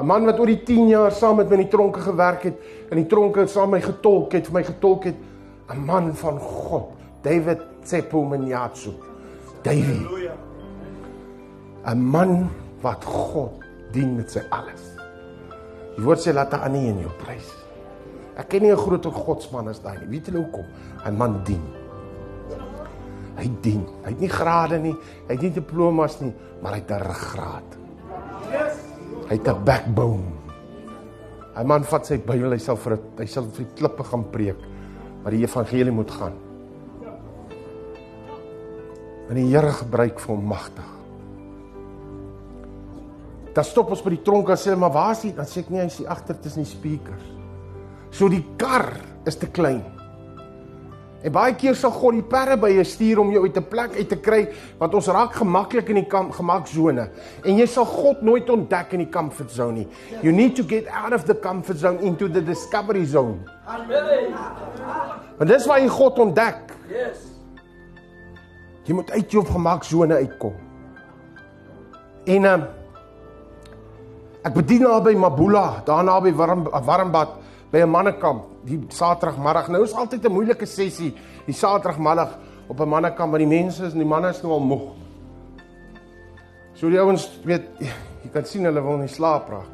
'n Man wat oor die 10 jaar saam met my in die tronke gewerk het, in die tronke saam met my getolk het, vir my getolk het, 'n man van God, David Tsepo Mnyatsu. David. 'n Man wat God dien met sy alles. Die woord sê laat 'n ander in jou prys. Ek ken nie 'n groter godsman as daai nie. Weet julle hoekom? 'n Man dien. Hy dien. Hy het nie grade nie, hy het nie diplomas nie, maar hy het 'n ruggraat. Hy het 'n backbone. Hy man vat sy Bybel, hy sal vir hy sal vir die klippe gaan preek maar die evangelie moet gaan. En die Here gebruik vir hom magtig. Dan stop ons by die tronk en sê maar waar is hy? Dan sê ek nee, hy's hier agter tussen die speakers. So die kar is te klein. En baie keer sal God die perre by jou stuur om jou uit 'n plek uit te kry want ons raak gemaklik in die gemaksone. En jy sal God nooit ontdek in die comfort zone nie. You need to get out of the comfort zone into the discovery zone. Want dis waar jy God ontdek. Yes. Jy moet uit jou gemaksone uitkom. En um, ek bedien naby Mabula, daar naby warm warmbad by 'n mannekamp die Saterdagmiddag. Nou is altyd 'n moeilike sessie die Saterdagmiddag op 'n mannekamp want die mense is en die manne is nou al moeg. So die ouens weet jy kan sien hulle wil nie slaap raak.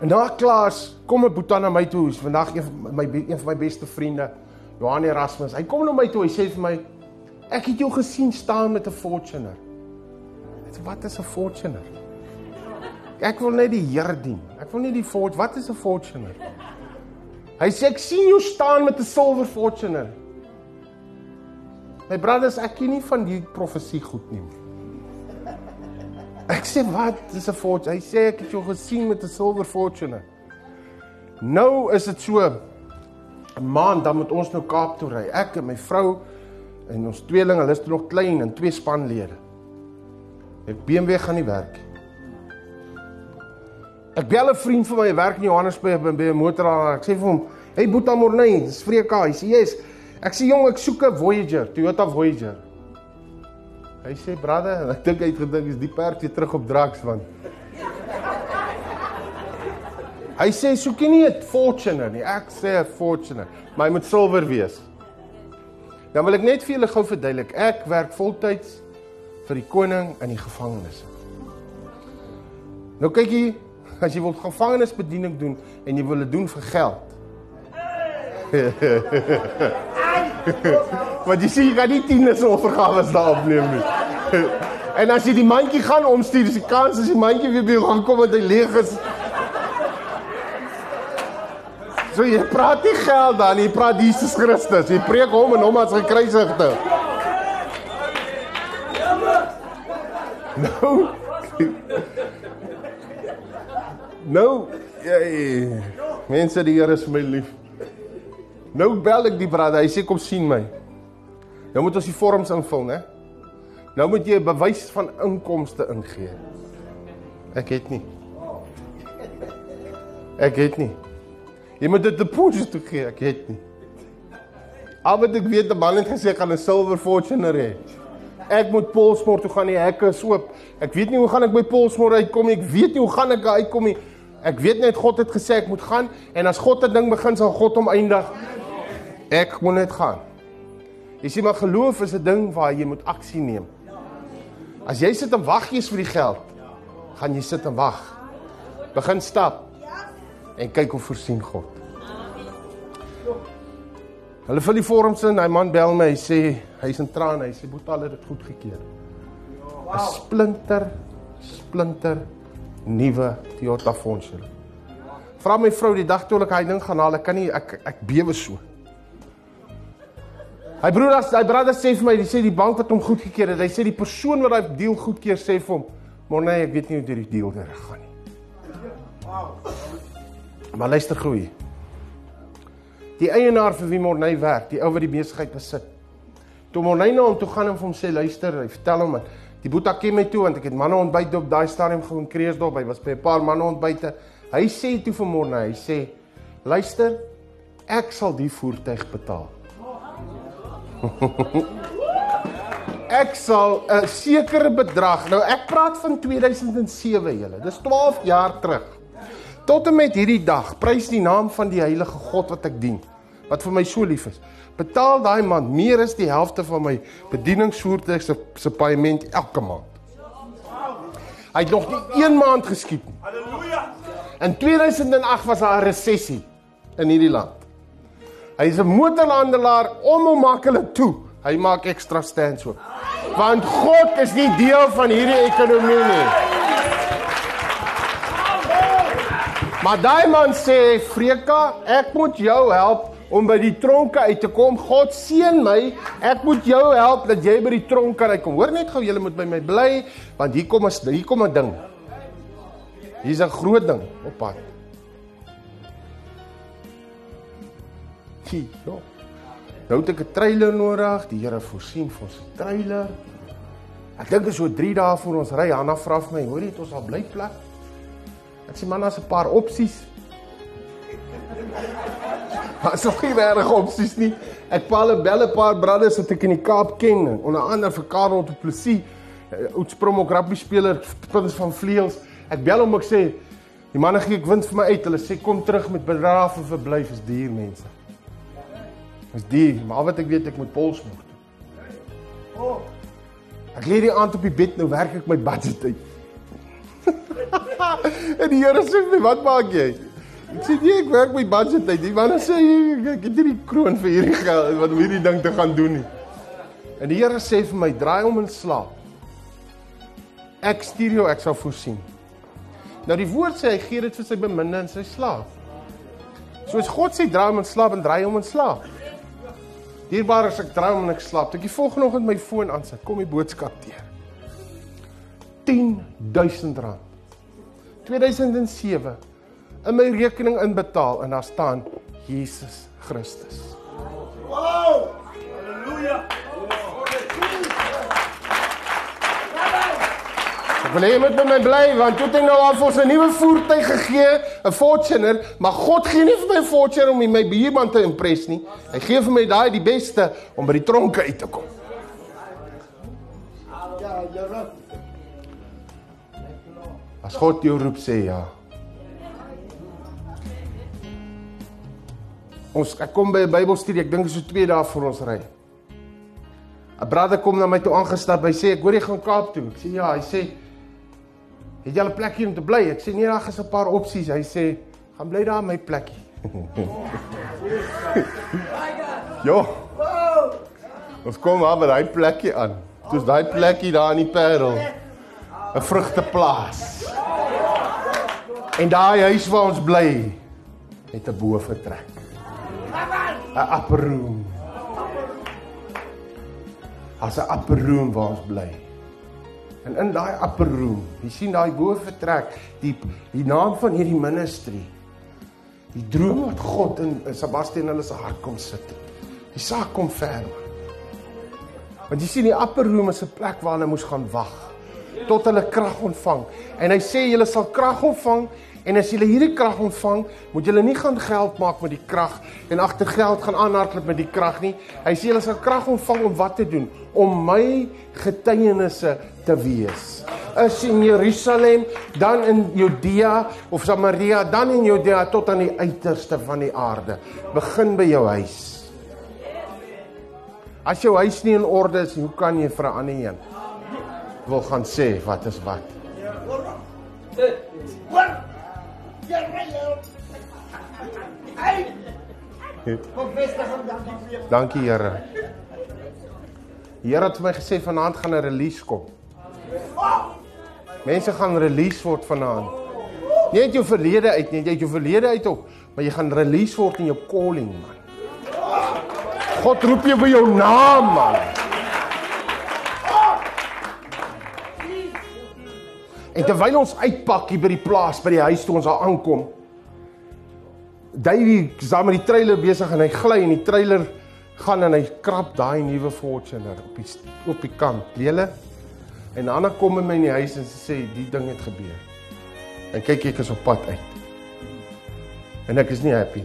En na klas kom 'n boetie na my toe. Vandag een van my een van my beste vriende, Johan Erasmus. Hy kom na my toe. Hy sê vir my: "Ek het jou gesien staan met 'n Fortuner." "Wat is 'n Fortuner?" Ek wil net die Here dien. Ek wil nie die Fort. Wat is 'n Fortuner? Hy sê ek sien jou staan met 'n silver Fortuner. My brothers, ek ken nie van die profesie goed nie. Ek sê wat is 'n Fortuner? Hy sê ek het jou gesien met 'n silver Fortuner. Nou is dit so 'n maand dan moet ons nou Kaap toe ry. Ek en my vrou en ons tweeling, hulle is nog klein en twee spanlede. Ek BMW gaan nie werk nie. Ek bel 'n vriend van my werk in Johannesburg by 'n motorhaal. Ek sê vir hom: "Hey Boeta Morney, dis Freka." Hy sê: "Yes." Ek sê: "Jong, ek soek 'n Voyager, Toyota Voyager." Hy sê: "Brother, ek dink hy het gedink is die perd weer terug op drugs want." Hy sê: "Soek jy nie 'n Fortuner nie?" Ek sê: "'n Fortuner, maar hy moet silwer wees." Dan wil ek net vir julle gou verduidelik. Ek werk voltyds vir die koning in die gevangenis. Nou kyk jy as jy wil gevangenisbediening doen en jy wil dit doen vir geld. Want jy sê jy gaan nie tieners offergawes daar opneem nie. en as jy die mandjie gaan omstuur, is die kans as die mandjie weer by jou gaan kom met hy leeg is. So jy praat nie geld dan, jy praat Jesus Christus. Jy preek hom en hom as gekruisigde. Nou Nou, jy mense die Here is my lief. Nou bel ek die broeder, hy sê kom sien my. Nou moet ons die vorms invul, né? Nou moet jy 'n bewys van inkomste ingee. Ek het nie. Ek het nie. Jy moet dit deposit gee, ek het nie. Al wat ek weet, 'n man het gesê ek gaan 'n silver fortuner hê. Ek moet Polsmoor toe gaan, die hekke is oop. Ek weet nie hoe gaan ek by Polsmoor uitkom nie. Ek weet nie hoe gaan ek daar uitkom nie. Ek weet net God het gesê ek moet gaan en as God 'n ding begin sal God hom eindig. Ek moet net gaan. Jy sien maar geloof is 'n ding waar jy moet aksie neem. As jy sit en wag jy's vir die geld, gaan jy sit en wag. Begin stap. En kyk hoe voorsien God. Hulle vul die vorms in, hy man bel my, hy sê hy's in trane, hy sê Boetal het dit goed gekeer. 'n Splinter, splinter nuwe Toyota Fortuner. Vra my vrou die dag toe ek hy ding gaan haal, ek kan nie ek ek bewe so. Hy broer hy broer sê vir my, hy sê die bank wat hom goedgekeur het, hy sê die persoon wat daai deal goedkeur sê vir hom, "Maar nee, ek weet nie hoe dit die deal reg gaan nie." Wow. Maar luister gou hier. Die eienaar vir wie Morney werk, die ou wat die besigheid besit. Toe Morney na hom toe gaan en vir hom sê luister, hy vertel hom dat die Boeta ken my toe want ek het manne ontbyt op daai stadium gewoon Kreersdorp. Hy was by 'n paar manne ontbyte. Hy sê toe vir Morney, hy sê luister, ek sal die voertuig betaal. ek sal 'n sekere bedrag. Nou ek praat van 2007 julle. Dis 12 jaar terug. Tot en met hierdie dag, prys die naam van die heilige God wat ek dien, wat vir my so lief is. Betaal daai man meer as die helfte van my bedieningsvoertuig se se paaiement elke maand. Hy het nog nie een maand geskiet nie. Halleluja. In 2008 was daar 'n resessie in hierdie land. Hy is 'n motorhandelaar onmaklik toe. Hy maak ekstra stands oop. Want God is nie deel van hierdie ekonomie nie. Maar daai man sê, "Freka, ek moet jou help om by die tronke uit te kom. God seën my. Ek moet jou help dat jy by die tronk kan uitkom. Hoor net gou, julle moet by my bly, want hier kom 'n hier kom 'n ding. Hier's 'n groot ding op pad." Kie, jo. Nou het ek 'n trailer nodig. Die Here voorsien vir ons 'n trailer. Ek dink is so 3 dae voor ons ry. Hanna vra vir my, "Hoor jy, het ons al blyplek?" Ek sê, "Man, daar's 'n paar opsies." Daar's nog nie regtig opsies nie. Ek paal 'n belle paar brothers wat ek in die Kaap ken, onder andere vir Karel Du Plessis, Oudtspromo rugby speler, prins van vleuels. Ek bel hom ek sê, "Die manne gee ek wind vir my uit. Hulle sê kom terug met bedrag vir verblyf is duur mense." Dis duur, maar wat ek weet ek moet Polsmoor toe. Oh. Ek lê die aand op die bed nou werk ek my budget uit. en die Here sê vir my, "Wat maak jy?" Ek sê, "Nee, ek werk my budget uit." Die man sê, "Ek het hierdie kroon vir hierdie geld wat om hierdie ding te gaan doen nie." En die Here sê vir my, "Draai om en slaap." Ek stuur jou, ek sal voorsien. Nou die woord sê hy gee dit vir sy beminde in sy slaap. Soos God sê draai om en slaap en draai om en slaap. Dierbaar as ek droom en ek slaap, ek die volgende oggend my foon aan sit, kom die boodskap deur. 10000 rand. 2007 in my rekening inbetaal en daar staan Jesus Christus. Wow! Halleluja! Ek wil hê jy moet met my bly want toe het hy nou al vir ons 'n nuwe voertuig gegee, 'n Fortuner, maar God gee nie vir my Fortuner om my buurman te impres nie. Hy gee vir my daai die beste om by die tronke uit te kom. Ja, ja. As God jou roep sê ja. Ons ek kom by 'n Bybelstudie, ek dink dit is so 2 dae voor ons ry. 'n Broder kom na my toe aangestap. Hy sê ek hoor jy gaan Kaap toe. Ek sê ja, hy sê Het jy 'n plekkie om te bly? Ek sê nee, daar is 'n paar opsies. Hy sê gaan bly daar in my plekkie. Jo. Ons kom maar by daai plekkie aan. Dis daai plekkie daar in die Parel. 'n Vrugteplaas. En daai huis waar ons bly het 'n boefretrek. 'n Upper room. As 'n upper room waar ons bly. En in daai upper room, jy sien daai bo vertrek, die die naam van hierdie ministry. Die droom wat God in, Sebastian hulle se hart kom sit. Die saak kom ver. Want jy sien die upper room is 'n plek waar hulle moes gaan wag tot hulle krag ontvang. En hy sê julle sal krag ontvang en as julle hierdie krag ontvang, moet julle nie gaan geld maak met die krag en agter geld gaan aanhardloop met die krag nie. Hy sê julle sal krag ontvang om wat te doen? Om my getuienisse te wees. Is in Jerusalem, dan in Judea of Samaria, dan in Judea tot aan die uiterste van die aarde. Begin by jou huis. As jou huis nie in orde is, hoe kan jy vir 'n ander een wil gaan sê wat is wat? Dankie Here. Here het vir my gesê vanaand gaan 'n release kom. Mense gaan release word vanaand. Nie uit jou verlede uit nie, jy uit jou verlede uit op, maar jy gaan release word in jou calling man. God roep jou by jou naam man. En terwyl ons uitpak hier by die plaas, by die huis toe ons daar aankom, Davey is daar met die trailer besig en hy gly en die trailer gaan en hy krap daai nuwe Fortuner op die op die kant. Lele. En Anna kom in my in die huis en sê die ding het gebeur. En kyk ek is op pad uit. En ek is nie happy.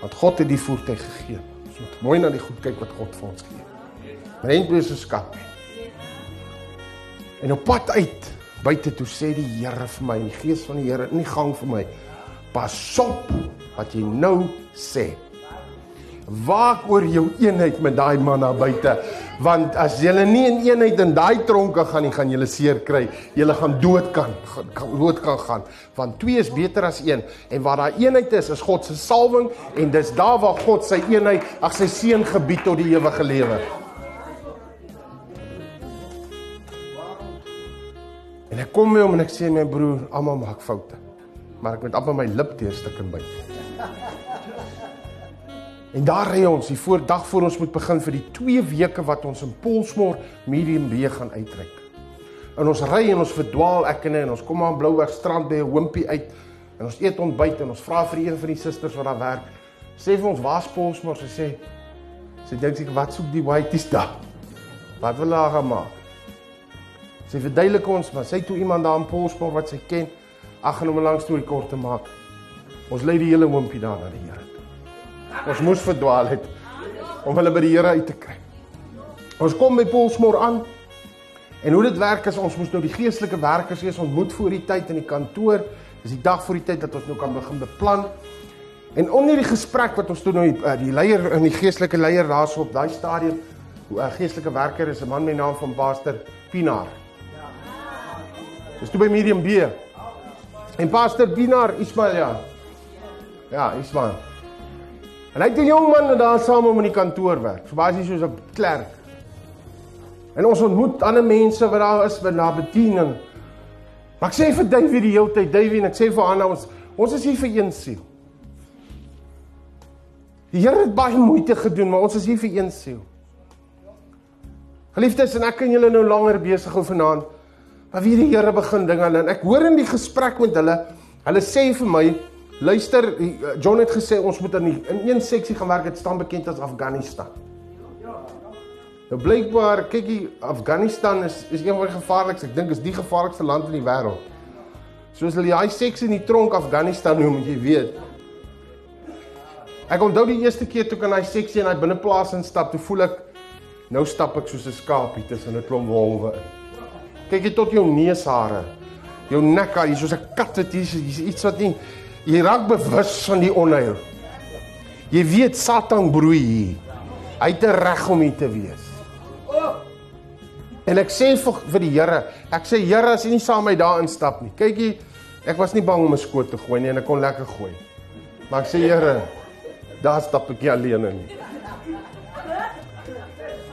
Want God het die voertuig gegee. Ons moet mooi na die goed kyk wat God vir ons gee. Rentbees se skat. En op pad uit buite toe sê die Here vir my, die Gees van die Here in die gang vir my, pas op wat jy nou sê. Waak oor jou eenheid met daai man daar buite, want as jy nie in eenheid in daai tronke gaan nie, gaan jy seer kry. Jy gaan dood kan, gaan dood kan gaan, want twee is beter as een. En waar daai eenheid is, is God se salwing en dis daar waar God sy eenheid, ag sy seën gebied tot die ewige lewe. En ek kom by hom en ek sê my broer, almal maak foute. Maar ek moet amper my lip teerstik en byt. En daar ry ons die voordag voor ons moet begin vir die 2 weke wat ons in Polsmoor Medium B gaan uitreik. En ons ry en ons verdwaal ek en hy en ons kom aan Blouberg strand by 'n hompie uit en ons eet ontbyt en ons vra vir een van die susters wat daar werk. Sê vir ons waar's Polsmoor? Sy sê sy dink seker wat soek die whiteys daar? Wat wil hulle gaan maak? Sy verduidelik ons, maar sy toe iemand daar in Polspoort wat sy ken. Ag, en om 'n lang storie kort te maak. Ons lei die hele hompie daar na die Here. Ons moes verdwaal het om hulle by die Here uit te kry. Ons kom by Polsmoor aan. En hoe dit werk is ons moes nou die geestelike werkers eers ontmoet voor die tyd in die kantoor. Dis die dag voor die tyd dat ons nou kan begin beplan. En onder die gesprek wat ons toe nou die, eh, die leier in die geestelike leier daarso op daai stadium, 'n eh, geestelike werker is 'n man met die naam van Pastor Pinaar. Dis toe by Medium B. En Pastor Dinar Ismail ja. Ja, Ismail. En hy het 'n jong man wat daar saam om in die kantoor werk. So basies soos 'n klerk. En ons ontmoet ander mense wat daar is by na bediening. Maar ek sê vir David die hele tyd, David en ek sê vir Anna ons ons is hier vir een siel. Die Here het baie moeite gedoen, maar ons is hier vir een siel. Geliefdes, en ek kan julle nou langer besig hou vanaand. Maar wie die Here begin dinge en ek hoor in die gesprek met hulle, hulle sê vir my, luister, eh, John het gesê ons moet in in een seksie gaan werk, dit staan bekend as Afghanistan. Nou blykbaar, kykie, Afghanistan is is een van die gevaarlikste, ek dink is die gevaarlikste land in die wêreld. Soos hulle daai seksie in die tronk Afghanistan noem, jy weet. Ek onthou die eerste keer toe ek in daai seksie in daai binneplaas instap, toe voel ek nou stap ek soos 'n skaapie tussen 'n klomp wolwe in. Kyk jy tot jou neushare. Jou nek, hier soos 'n kat wat hier is iets wat nie jy raak bewus van die onheil. Jy weet Satan broei hier. Hy het 'n reg om hier te wees. En ek sê vir vir die Here, ek sê Here as jy nie saam met my daar instap nie. Kyk jy, ek was nie bang om 'n skoot te gooi nie en ek kon lekker gooi. Maar ek sê Here, daar stap ek nie alleen nie.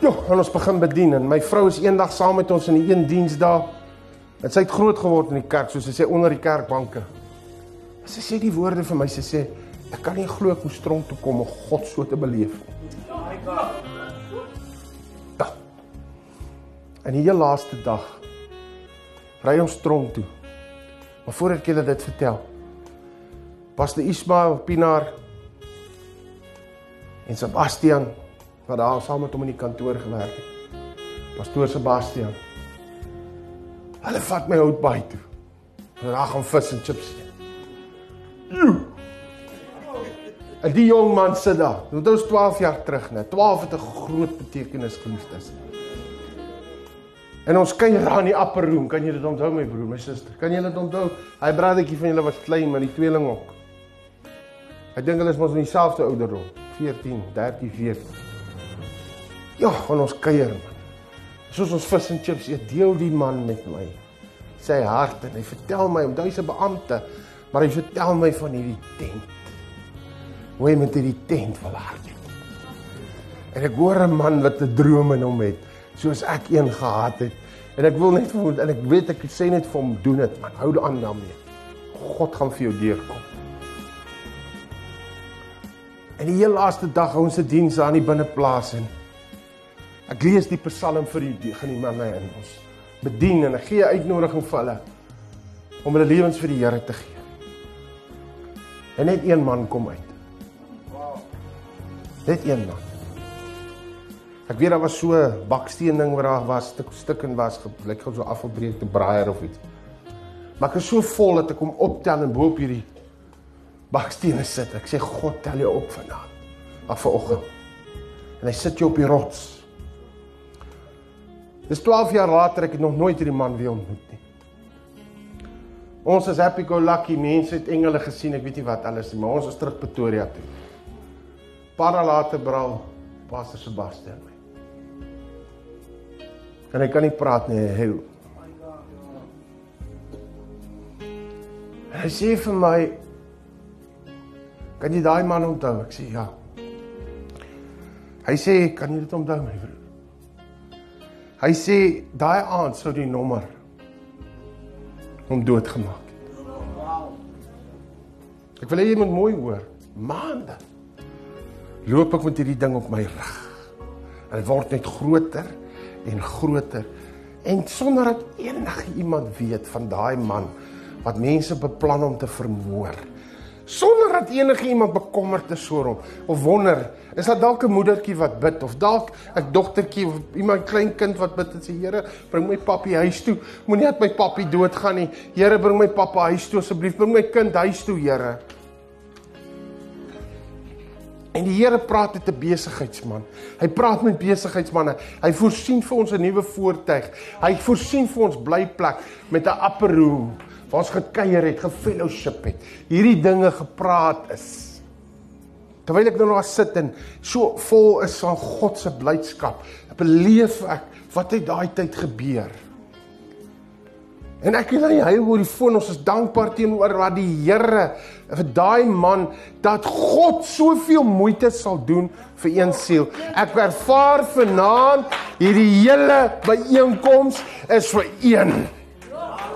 En ons begin bedien en my vrou is eendag saam met ons in die een diens daar. En sy het groot geword in die kerk, soos sy sê onder die kerkbanke. Sy sê die woorde vir my, sy sê ek kan nie glo ek moes tronk toe kom om God so te beleef nie. Ja. En die heel laaste dag ry ons tronk toe. Maar voordat ek julle dit vertel, was die Ismail Pinaar en Sebastian wat daar saam met hom in die kantoor gewerk het. Pastoor Sebastian. Hulle vat my hout baie toe. Hulle gaan vis en chips eet. En die jong man sit daar. Dit was 12 jaar terug, né? 12 het 'n groot betekenis geliefdes. En ons kuier daar in die upper room. Kan jy dit onthou my broer, my suster? Kan jy dit onthou? Hy brothertjie van julle was klein, maar die tweeling ook. Ek dink hulle is mos in dieselfde ouderdom, 14, 13, 14. Ja, gaan ons kuier man. Soos ons vis en chips eet, deel die man met my sy hart en hy vertel my om hy's 'n beampte, maar hy vertel my van hierdie tent. Hoe hy met hierdie tent wil hardloop. En ek hoor 'n man wat 'n droom in hom het, soos ek een gehad het. En ek wil net vir en ek weet ek sê net vir hom doen dit, man. Hou aan daarmee. God gaan vir jou deurkom. En die heel laaste dag hou ons se diens aan die binneplaas en Ek lees die Psalm vir die gaan die manne in ons bedien en ek gee uitnodiging vir hulle om hulle lewens vir die Here te gee. En net een man kom uit. Net een man. Ek weet daar was so baksteen ding waar daar was stuk stukken was, gelyk gou so afgebreekte braaier of iets. Maar ek is so vol dat ek hom optel en bo op hierdie bakstene sit. Ek sê God tel jou op vanaand. Af vanoggend. En hy sit jou op die rots. Dis 12 jaar later ek het nog nooit hierdie man weer ontmoet nie. Ons is happy go lucky mense het engele gesien, ek weet nie wat alles nie, maar ons is terug Pretoria toe. Paar later braal Pastor Sebastian my. En hy kan nie praat nie, hy. Hy sê vir my Kan jy daai man onthou? Ek sê ja. Hy sê kan jy dit onthou my broer? Hy sê daai aand sou die nommer hom doodgemaak het. Ek wil hê jy moet mooi hoor. Maande loop ek met hierdie ding op my rug. En dit word net groter en groter en sonder dat enige iemand weet van daai man wat mense beplan om te vermoor sonder dat enige iemand bekommerd is oor hom. Of wonder is dat dalk 'n moedertjie wat bid? Of dalk 'n dogtertjie of iemand klein kind wat bid en sê Here bring my pappie huis toe. Moenie dat my pappie doodgaan nie. Here bring my pappa huis toe asseblief. Bring my kind huis toe Here. En die Here praat met 'n besigheidsman. Hy praat met besigheidsmanne. Hy voorsien vir ons 'n nuwe voertuig. Hy voorsien vir ons blyplek met 'n upper room waar ons gekuier het, gefellowship het. Hierdie dinge gepraat is. Terwyl ek nou daar sit en so vol is van God se blydskap, beleef ek wat het daai tyd gebeur. En ek en hy hy oor die foon ons is dankbaar teenoor wat die Here vir daai man dat God soveel moeite sal doen vir een siel. Ek ervaar vanaand hierdie hele byeenkoms is vir een.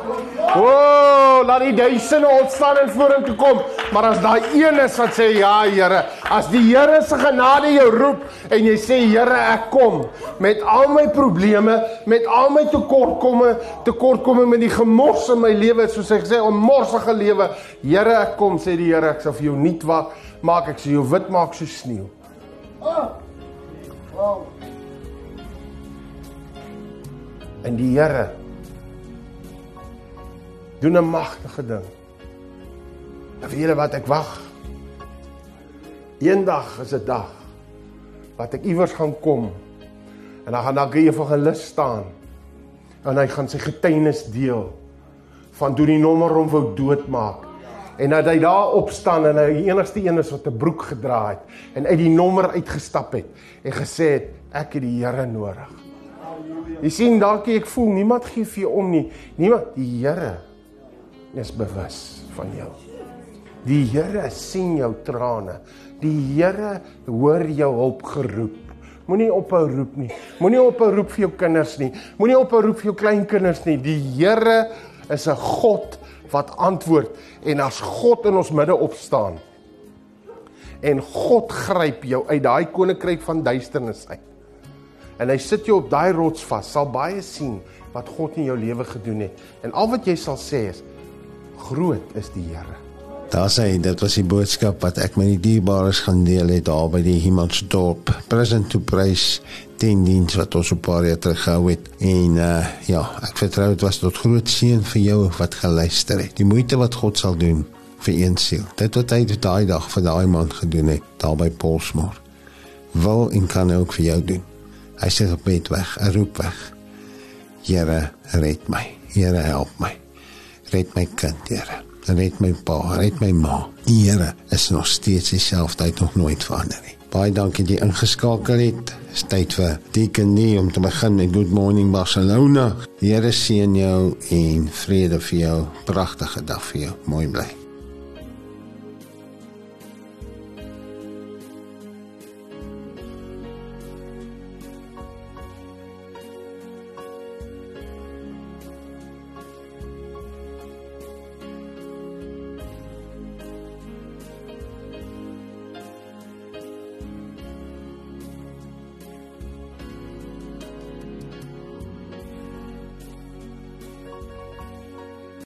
O, oh, laat die duisende opstaan en vorentoe kom. Maar as daai een is wat sê ja, Here, as die Here se genade jou roep en jy sê Here, ek kom met al my probleme, met al my tekortkomme, tekortkomme met die gemors in my lewe, soos hy gesê, 'n morsige lewe. Here, ek kom, sê die Here, ek sal vir jou nuut maak, maak ek sal jou wit maak so sneeu. Oh. Wow. En die Here doen 'n magtige ding. En vir julle wat ek wag. Eendag is 'n dag wat ek iewers gaan kom en dan gaan daar 'n evangelis staan en hy gaan sy getuienis deel van toe die nommer hom wou doodmaak en dat hy daar opstaan en hy die enigste een is wat 'n broek gedra het en uit die nommer uitgestap het en gesê het ek het die Here nodig. Jy sien dalk ek voel niemand gee vir jou om nie. Niemand, die Here is bewus van jou. Die Here sien jou trane. Die Here hoor jou hulpgeroep. Moenie ophou roep nie. Moenie ophou roep vir jou kinders nie. Moenie ophou roep vir jou kleinkinders nie. Die Here is 'n God wat antwoord en as God in ons midde opstaan en God gryp jou uit daai koninkryk van duisternis uit. En hy sit jou op daai rots vas, sal baie sien wat God in jou lewe gedoen het. En al wat jy sal sê is groot is die Here. Daar sê dit was die boodskap wat ek met die dierbares gaan deel het daar by die Himmelsdorp present to praise ten diens wat ons op paar jaar terug gehou het. En uh, ja ek vertrou dit was tot groot seën vir jou wat geluister het. Die moeite wat God sal doen vir een siel. Dit wat hy daai dag vir daai man gedoen het daar by Paulsmoor wil en kan ook vir jou doen. Hy sê gebed weg 'n roep weg. Here red my. Here help my red my kind, Here. Red my pa, red my ma. Die Here is nog steeds dieselfde, hy het nog nooit verander nie. Baie dankie dat jy ingeskakel het. Dis tyd vir Deacon Nee om te begin met Good Morning Barcelona. Die Here seën jou en vrede vir jou. Pragtige dag vir jou. Mooi bly.